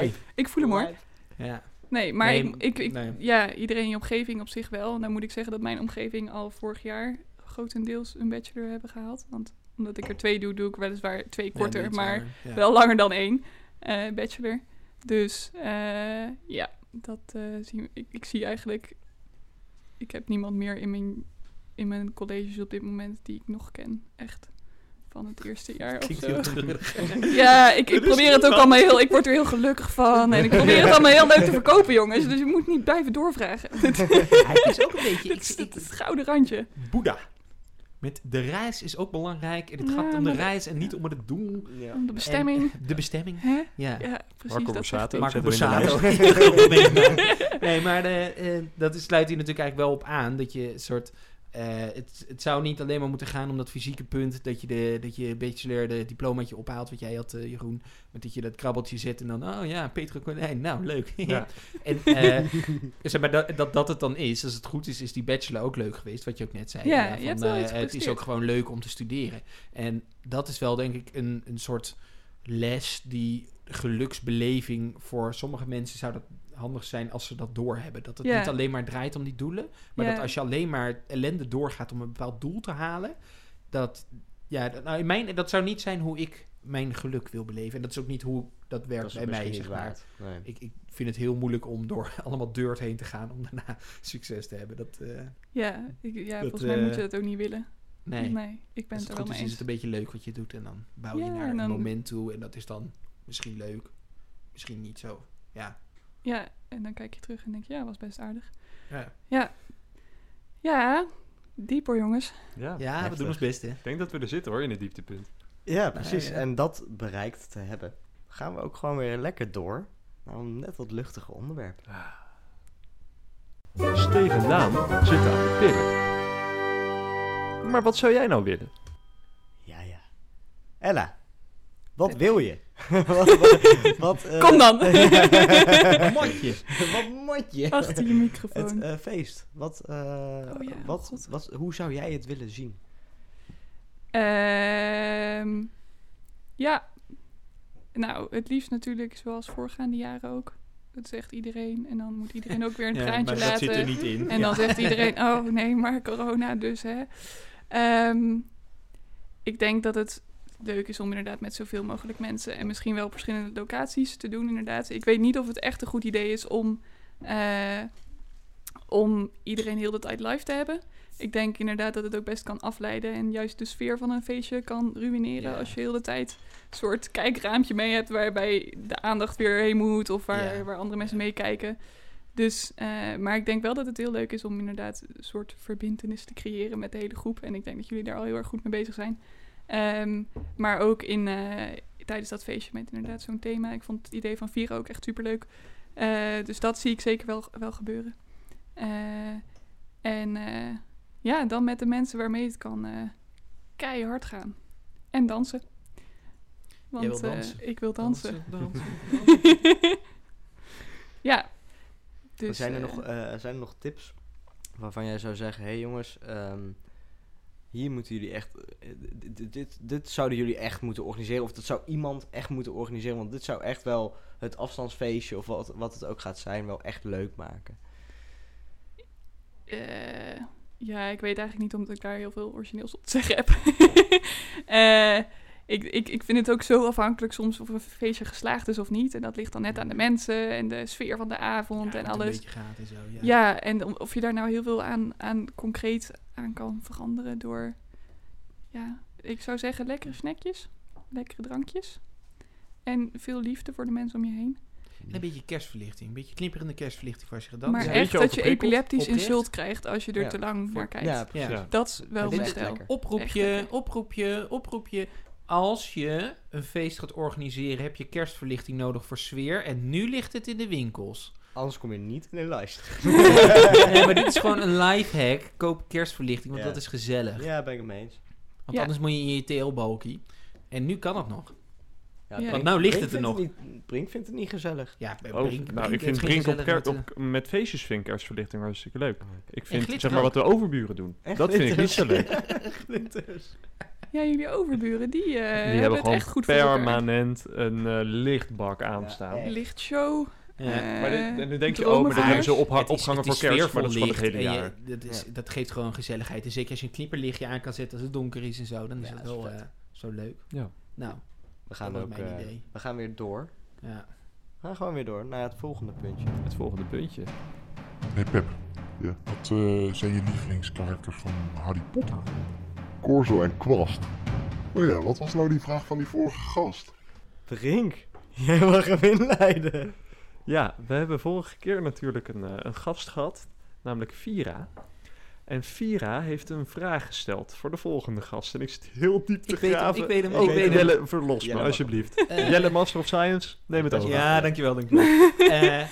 Speaker 2: Live.
Speaker 4: Ik voel hem hoor.
Speaker 1: Ja.
Speaker 4: Nee, maar
Speaker 1: Nee,
Speaker 4: ik, ik, ik-
Speaker 1: nee.
Speaker 4: ja, iedereen in je omgeving op zich wel. En dan moet ik zeggen dat mijn omgeving al vorig jaar grotendeels een bachelor hebben gehaald. Want omdat ik er twee doe, doe ik weliswaar twee korter, maar
Speaker 1: ja.
Speaker 4: wel langer dan één eh, bachelor. Dus eh, ja, dat eh, zie ik, ik zie eigenlijk. Ik heb niemand meer in mijn, in mijn colleges op dit moment die ik nog ken. Echt. Van het eerste jaar of zo. *laughs* Ja, ik, ik probeer het ook allemaal heel... Ik word er heel gelukkig van. En ik probeer het allemaal heel leuk te verkopen, jongens. Dus je moet niet blijven doorvragen. *laughs*
Speaker 1: Het is ook een beetje... *laughs* Ik,
Speaker 4: het gouden randje.
Speaker 1: Boeddha. Met de reis is ook belangrijk. En het
Speaker 4: Ja,
Speaker 1: gaat om de reis en niet om het doel.
Speaker 2: Ja.
Speaker 4: Om de bestemming.
Speaker 1: En de bestemming.
Speaker 4: Hè?
Speaker 1: Ja.
Speaker 4: Ja, precies.
Speaker 3: Marco Borsato.
Speaker 1: Marco
Speaker 3: de
Speaker 1: Borsato. nee, maar, nee, maar eh, eh, dat is, sluit hier natuurlijk eigenlijk wel op aan. Dat je een soort... eh, het, het zou niet alleen maar moeten gaan om dat fysieke punt. Dat je, de, dat je bachelor de diplomaatje ophaalt. Wat jij had, eh, Jeroen. Maar dat je dat krabbeltje zet en dan... Oh ja, Petra Konijn. Nou, leuk. *laughs*
Speaker 3: Ja.
Speaker 1: en *laughs* eh, zeg maar, dat, dat dat het dan is. Als het goed is, is die bachelor ook leuk geweest. Wat je ook net zei.
Speaker 4: Ja, je
Speaker 1: van,
Speaker 4: hebt wel iets
Speaker 1: Het is ook gewoon leuk om te studeren. En dat is wel denk ik een, een soort les die geluksbeleving voor sommige mensen zou dat handig zijn als ze dat doorhebben. Dat het
Speaker 4: Ja.
Speaker 1: niet alleen maar draait om die doelen, maar
Speaker 4: Ja.
Speaker 1: dat als je alleen maar ellende doorgaat om een bepaald doel te halen, dat ja, dat, nou in mijn, dat zou niet zijn hoe ik mijn geluk wil beleven. En dat is ook niet hoe dat werkt
Speaker 2: Dat is
Speaker 1: bij mij, zeg maar.
Speaker 2: Nee.
Speaker 1: Ik, ik vind het heel moeilijk om door *laughs* allemaal deurt heen te gaan om daarna *laughs* succes te hebben. Dat, eh,
Speaker 4: Ja, ik, ja
Speaker 1: Dat,
Speaker 4: volgens mij moet je
Speaker 1: eh,
Speaker 4: dat ook niet willen.
Speaker 1: nee.
Speaker 4: Nee, ik ben
Speaker 1: Als
Speaker 4: het er wel mee
Speaker 1: is het een beetje leuk wat je doet. En dan bouw je
Speaker 4: Ja,
Speaker 1: naar
Speaker 4: en
Speaker 1: een moment toe. En dat is dan misschien leuk. Misschien niet zo. Ja.
Speaker 4: Ja, en dan kijk je terug en denk je, ja, was best aardig.
Speaker 1: Ja,
Speaker 4: Ja, diep hoor jongens.
Speaker 3: Ja,
Speaker 1: ja we doen ons best, hè.
Speaker 3: ik denk dat we er zitten hoor, in het dieptepunt.
Speaker 2: Ja, precies.
Speaker 1: ja.
Speaker 2: En dat bereikt te hebben, gaan we ook gewoon weer lekker door naar een net wat luchtige onderwerp.
Speaker 3: Steven Daan zit aan de pillen. Maar wat zou jij nou willen?
Speaker 2: Ja, ja. Ella, wat wil je? *laughs* wat, wat, wat, eh,
Speaker 4: Kom dan. *laughs*
Speaker 1: Mondje.
Speaker 2: wat moet je?
Speaker 4: Achter je *laughs* microfoon.
Speaker 2: Het eh, feest. Wat, eh,
Speaker 4: Oh ja,
Speaker 2: wat, wat, hoe zou jij het willen zien?
Speaker 4: Ehm, ja, nou, het liefst natuurlijk zoals voorgaande jaren ook. Dat zegt iedereen. En dan moet iedereen ook weer een
Speaker 1: Ja,
Speaker 4: traantje
Speaker 1: maar dat
Speaker 4: laten.
Speaker 1: zit er niet in.
Speaker 4: En dan zegt iedereen, oh nee, maar corona dus hè. Ehm, ik denk dat het leuk is om inderdaad met zoveel mogelijk mensen en misschien wel op verschillende locaties te doen inderdaad. Ik weet niet of het echt een goed idee is om, eh, om iedereen heel de tijd live te hebben. Ik denk inderdaad dat het ook best kan afleiden en juist de sfeer van een feestje kan ruïneren
Speaker 1: Ja.
Speaker 4: als je heel de tijd een soort kijkraampje mee hebt waarbij de aandacht weer heen moet of waar,
Speaker 1: Ja.
Speaker 4: waar andere mensen meekijken. Dus, eh, maar ik denk wel dat het heel leuk is om inderdaad een soort verbindenis te creëren met de hele groep. En ik denk dat jullie daar al heel erg goed mee bezig zijn. Ehm, maar ook in, eh, tijdens dat feestje met inderdaad zo'n thema. Ik vond het idee van vieren ook echt superleuk. Eh dus dat zie ik zeker wel, wel gebeuren. Eh, en eh, ja, dan met de mensen waarmee het kan eh, keihard gaan. En dansen. Want
Speaker 1: wil
Speaker 4: eh,
Speaker 1: dansen.
Speaker 4: ik wil dansen.
Speaker 1: dansen. *laughs*
Speaker 4: ja. Dus,
Speaker 2: zijn, er nog, eh, zijn er nog tips waarvan jij zou zeggen: hé hey jongens, ehm, hier moeten jullie echt. eh, dit, dit, zouden jullie echt moeten organiseren. Of dat zou iemand echt moeten organiseren. Want dit zou echt wel het afstandsfeestje, of wat, wat het ook gaat zijn, wel echt leuk maken.
Speaker 4: Eh, ja, ik weet eigenlijk niet omdat ik daar heel veel origineels op te zeggen heb. *laughs* Eh, ik, ik, ik vind het ook zo afhankelijk soms of een feestje geslaagd is of niet. En dat ligt dan net aan de mensen en de sfeer van de avond
Speaker 1: Ja,
Speaker 4: en
Speaker 1: Een
Speaker 4: alles.
Speaker 1: beetje gaat en zo, ja.
Speaker 4: Ja, en of je daar nou heel veel aan, aan concreet aan kan veranderen door... Ja, ik zou zeggen lekkere snackjes, lekkere drankjes. En veel liefde voor de mensen om je heen.
Speaker 1: En een beetje kerstverlichting. Een beetje knipperende kerstverlichting voor als je gedanst
Speaker 4: maar
Speaker 3: een
Speaker 4: echt dat je epileptisch
Speaker 1: oprecht.
Speaker 4: insult krijgt als je er
Speaker 2: Ja.
Speaker 4: te lang naar kijkt.
Speaker 2: Ja, precies.
Speaker 1: Ja.
Speaker 4: Dat is wel stijl.
Speaker 2: lekker.
Speaker 1: Oproepje, oproepje, oproepje. Als je een feest gaat organiseren, heb je kerstverlichting nodig voor sfeer. En nu ligt het in de winkels.
Speaker 2: Anders kom je niet in de lijst. *laughs*
Speaker 1: nee, maar dit is gewoon een life hack. Koop kerstverlichting, want
Speaker 2: Ja.
Speaker 1: dat is gezellig.
Speaker 2: ja, ben ik het mee eens.
Speaker 1: Want
Speaker 4: Ja.
Speaker 1: anders moet je in je TL-balkie. En nu kan het nog.
Speaker 2: Ja,
Speaker 4: Ja.
Speaker 1: Nou ligt
Speaker 2: Brink
Speaker 1: het er
Speaker 2: vindt niet- Brink vindt het niet gezellig.
Speaker 1: Ja,
Speaker 3: Oh,
Speaker 1: Brink-
Speaker 3: nou,
Speaker 1: Brink
Speaker 3: ik vind Brink op kerk,
Speaker 1: met,
Speaker 3: op, met feestjes vind ik kerstverlichting hartstikke leuk. Ik vind, zeg maar, wat de overburen doen.
Speaker 2: En
Speaker 3: dat vind ik niet zo leuk. *laughs*
Speaker 2: Glitters.
Speaker 4: Ja, jullie overburen, die, eh
Speaker 3: Die
Speaker 4: hebben
Speaker 3: hebben
Speaker 4: het
Speaker 3: gewoon
Speaker 4: echt goed
Speaker 3: permanent een eh, lichtbak aanstaan.
Speaker 2: echt.
Speaker 4: Lichtshow.
Speaker 1: Ja.
Speaker 4: eh,
Speaker 3: maar dit- en dan denk je, oh, maar
Speaker 4: dromenvaars.
Speaker 3: hebben ze opha-
Speaker 1: Het is-
Speaker 3: opgehangen
Speaker 1: het
Speaker 3: voor kerst, maar dat is gewoon het hele jaar.
Speaker 1: je- dat, is,
Speaker 2: Ja.
Speaker 1: dat geeft gewoon gezelligheid. En zeker als je een knipperlichtje aan kan zetten als het donker is en zo, dan is
Speaker 2: Ja,
Speaker 1: het
Speaker 2: dat is
Speaker 1: wel zo leuk.
Speaker 3: Ja.
Speaker 1: Nou,
Speaker 2: We gaan, ook,
Speaker 1: mijn idee.
Speaker 2: we gaan weer door.
Speaker 1: ja.
Speaker 2: We gaan gewoon weer door naar het volgende puntje.
Speaker 3: Het volgende puntje.
Speaker 5: Hey Pep, ja. wat eh, zijn je lievelingskarakters van Harry Potter? Corzo en Kwast. Oh ja, wat was nou die vraag van die vorige gast?
Speaker 2: Brink, *laughs* jij mag hem inleiden.
Speaker 3: Ja, we hebben vorige keer natuurlijk een, eh, een gast gehad, namelijk Vira. En Vira heeft een vraag gesteld voor de volgende gast. En ik zit heel diep te
Speaker 1: Ik weet hem,
Speaker 3: graven.
Speaker 1: ik weet hem,
Speaker 3: Oh,
Speaker 1: ik weet hem.
Speaker 3: Jelle, verlos
Speaker 2: Jelle
Speaker 3: me alsjeblieft. *laughs*
Speaker 1: Eh,
Speaker 3: Jelle, Master of Science, neem het over.
Speaker 1: Ja, dankjewel, *laughs* dankjewel. Eh, eh,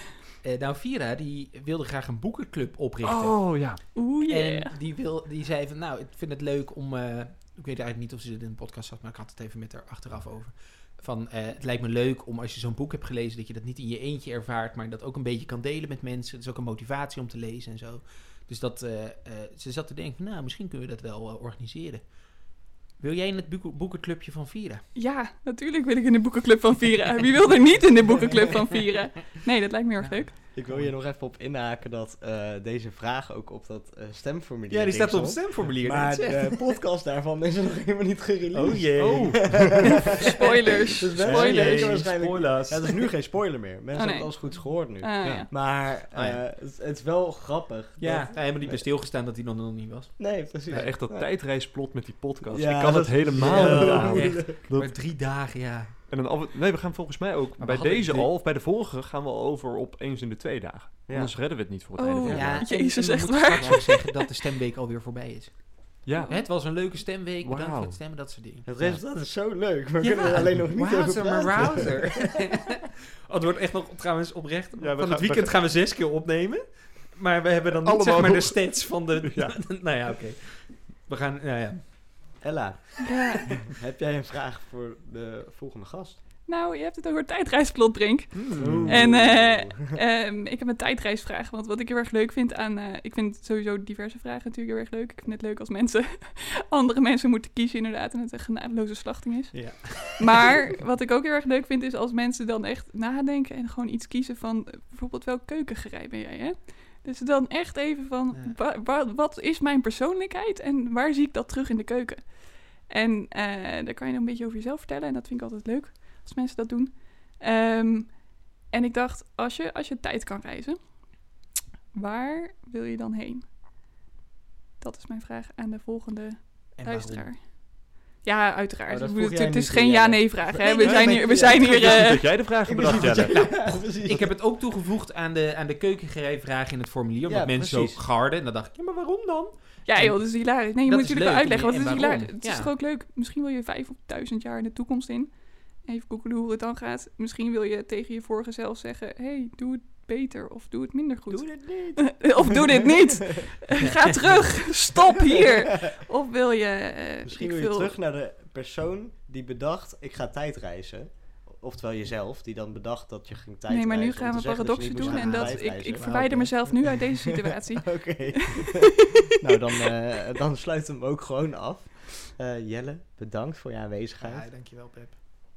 Speaker 1: nou, Vira, die wilde graag een boekenclub oprichten.
Speaker 3: Oh ja.
Speaker 4: Oeh, yeah.
Speaker 1: En die, wil, die zei van, nou, ik vind het leuk om... eh, ik weet eigenlijk niet of ze dit in de podcast zat, maar ik had het even met haar achteraf over. Van, eh, het lijkt me leuk om als je zo'n boek hebt gelezen, dat je dat niet in je eentje ervaart, maar dat ook een beetje kan delen met mensen. Het is ook een motivatie om te lezen en zo. Dus dat, eh, eh, ze zat te denken van, nou, misschien kunnen we dat wel eh, organiseren. Wil jij in het boeken- boekenclubje van Vira?
Speaker 4: Ja, natuurlijk wil ik in de boekenclub van Vira. Wie wil er niet in de boekenclub van Vira? Nee, dat lijkt me heel erg leuk.
Speaker 2: Ik wil je nog even op inhaken dat eh, deze vraag ook op dat eh, stemformulier
Speaker 1: Ja, die staat op het stemformulier.
Speaker 2: Maar de podcast daarvan is nog helemaal niet gereleased.
Speaker 1: Oh jee.
Speaker 3: Oh. *laughs*
Speaker 4: Spoilers.
Speaker 2: Dus
Speaker 4: Spoilers.
Speaker 2: waarschijnlijk...
Speaker 3: Spoilers.
Speaker 2: Ja, het is nu geen spoiler meer. Mensen
Speaker 4: Oh, nee.
Speaker 2: hebben alles goed gehoord nu.
Speaker 4: Ah, ja.
Speaker 2: Maar
Speaker 1: Oh, ja.
Speaker 2: eh, het, het is wel grappig.
Speaker 1: Ja,
Speaker 2: dat-
Speaker 1: hij helemaal niet bij stilgestaan dat hij nog, nog niet was.
Speaker 2: Nee, precies.
Speaker 3: Ja, echt dat
Speaker 2: Ja.
Speaker 3: tijdreisplot met die podcast.
Speaker 2: Ja,
Speaker 3: ik kan
Speaker 2: dat
Speaker 3: het helemaal niet aan.
Speaker 1: Maar drie dagen, ja.
Speaker 3: En dan af, nee, we gaan volgens mij ook bij deze
Speaker 1: de-
Speaker 3: al, of bij de vorige, gaan we over op eens in de twee dagen.
Speaker 2: Ja.
Speaker 3: Anders redden we het niet voor het
Speaker 4: Oh,
Speaker 3: einde van
Speaker 4: Ja,
Speaker 3: jaar.
Speaker 1: en-
Speaker 4: Jezus, echt
Speaker 1: moeten
Speaker 4: waar?
Speaker 1: straks ook zeggen dat de stemweek alweer voorbij is.
Speaker 3: Ja,
Speaker 1: Het was een leuke stemweek, bedankt
Speaker 3: Wauw.
Speaker 1: voor het stemmen, dat soort dingen.
Speaker 2: Het
Speaker 1: Ja.
Speaker 2: resultaat is zo leuk, maar we
Speaker 1: Ja,
Speaker 2: kunnen er alleen nog niet over
Speaker 1: wowzer,
Speaker 2: praten.
Speaker 1: maar wowzer. *laughs* oh, het wordt echt nog trouwens oprecht.
Speaker 3: we
Speaker 1: van
Speaker 3: gaan-
Speaker 1: het
Speaker 3: we
Speaker 1: weekend
Speaker 3: gaan-
Speaker 1: gaan we zes keer opnemen. Maar we hebben dan niet
Speaker 3: Allemaal
Speaker 1: zeg maar de stats van de... *laughs*
Speaker 3: Ja. *laughs*
Speaker 1: nou ja, oké. We gaan... Nou ja.
Speaker 2: Ella,
Speaker 4: Ja. *laughs*
Speaker 2: heb jij een vraag voor de volgende gast?
Speaker 4: Nou, je hebt het over tijdreisplot, Drink.
Speaker 2: Oeh.
Speaker 4: En eh, ehm, ik heb een tijdreisvraag. Want wat ik heel erg leuk vind aan... eh, ik vind sowieso diverse vragen natuurlijk heel erg leuk. Ik vind het leuk als mensen... *laughs* andere mensen moeten kiezen inderdaad. En het een genadeloze slachting is.
Speaker 1: Ja.
Speaker 4: Maar *laughs* wat ik ook heel erg leuk vind is als mensen dan echt nadenken... en gewoon iets kiezen van... eh, bijvoorbeeld welk keukengerij ben jij, hè? Dus dan echt even van...
Speaker 1: Ja.
Speaker 4: wa- wa- wat is mijn persoonlijkheid en waar zie ik dat terug in de keuken? En eh, daar kan je dan een beetje over jezelf vertellen. En dat vind ik altijd leuk als mensen dat doen. Ehm, en ik dacht, als je, als je tijd kan reizen, waar wil je dan heen? Dat is mijn vraag aan de volgende
Speaker 1: En waarom?
Speaker 4: Ja, uiteraard.
Speaker 2: Oh,
Speaker 4: het, het is geen ja-nee vraag. Hè?
Speaker 2: Nee,
Speaker 4: We
Speaker 2: nee,
Speaker 4: zijn hier, we zijn hier eh,
Speaker 3: dat jij de vraag
Speaker 2: Ik
Speaker 3: bedacht. *laughs*
Speaker 1: Ik heb het ook toegevoegd aan de, aan de keukengerijvraag in het formulier. Omdat
Speaker 2: Ja,
Speaker 1: mensen ook garden. En dan dacht ik, ja, maar waarom dan?
Speaker 4: Ja, joh, dat is hilarisch. Nee, je
Speaker 1: Dat
Speaker 4: moet natuurlijk wel uitleggen, het is
Speaker 1: waarom?
Speaker 4: hilarisch. Het
Speaker 1: Ja.
Speaker 4: is toch ook leuk. Misschien wil je vijf of duizend jaar in de toekomst in. Even googelen hoe het dan gaat. Misschien wil je tegen je vorige zelf zeggen... hey, doe het beter of doe het minder goed.
Speaker 2: Doe dit niet. *laughs*
Speaker 4: of doe dit niet. *laughs* Ga terug. Stop hier. Of wil je... eh,
Speaker 2: Misschien wil je
Speaker 4: wil-
Speaker 2: terug naar de persoon die bedacht, ik ga tijdreizen. Oftewel jezelf, die dan bedacht dat je ging tijdreizen.
Speaker 4: Nee, maar nu gaan we paradoxen doen. En dat ik, ik verwijder
Speaker 2: oké.
Speaker 4: mezelf nu uit deze *laughs* situatie.
Speaker 2: Oké. nou, dan, eh, dan sluiten we hem ook gewoon af. Eh, Jelle, bedankt voor je aanwezigheid.
Speaker 1: Ja, dankjewel Pep.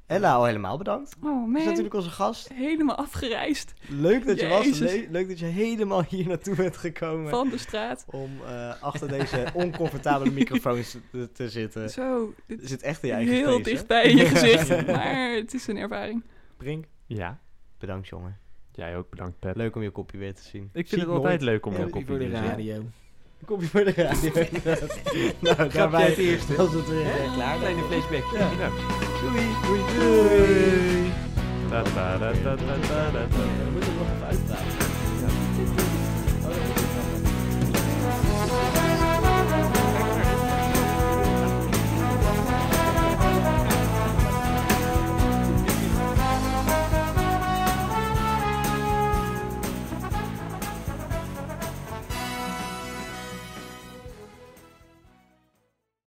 Speaker 2: Ella al helemaal bedankt.
Speaker 4: Oh
Speaker 2: Dat is
Speaker 4: man,
Speaker 2: natuurlijk onze gast.
Speaker 4: helemaal afgereisd
Speaker 2: Leuk dat je was. Le- leuk dat je helemaal hier naartoe bent gekomen.
Speaker 4: van de straat.
Speaker 2: Om eh, achter deze oncomfortabele *laughs* microfoons te, te zitten.
Speaker 4: Zo,
Speaker 2: Je
Speaker 4: dit
Speaker 2: zit echt in je eigen
Speaker 4: heel
Speaker 2: space,
Speaker 4: dichtbij in je *laughs* gezicht. Maar het is een ervaring.
Speaker 2: Brink,
Speaker 3: Ja,
Speaker 2: bedankt jongen.
Speaker 3: jij ook bedankt, Pep.
Speaker 2: Leuk om je kopje weer te zien.
Speaker 3: Ik vind het
Speaker 2: nooit.
Speaker 3: altijd leuk om
Speaker 2: Ja, die
Speaker 3: kopie
Speaker 1: voor de
Speaker 3: te zien.
Speaker 1: radio.
Speaker 2: Een kopje voor de radio. *laughs* nou, daarbij
Speaker 1: de eerste.
Speaker 2: was het weer klaar.
Speaker 1: Kleine flashback.
Speaker 2: Ja.
Speaker 3: Ja.
Speaker 2: Doei. Doei. Doei.
Speaker 3: Ta-ta-ta-ta-ta-ta-ta.
Speaker 2: We moeten nog even uitpraten.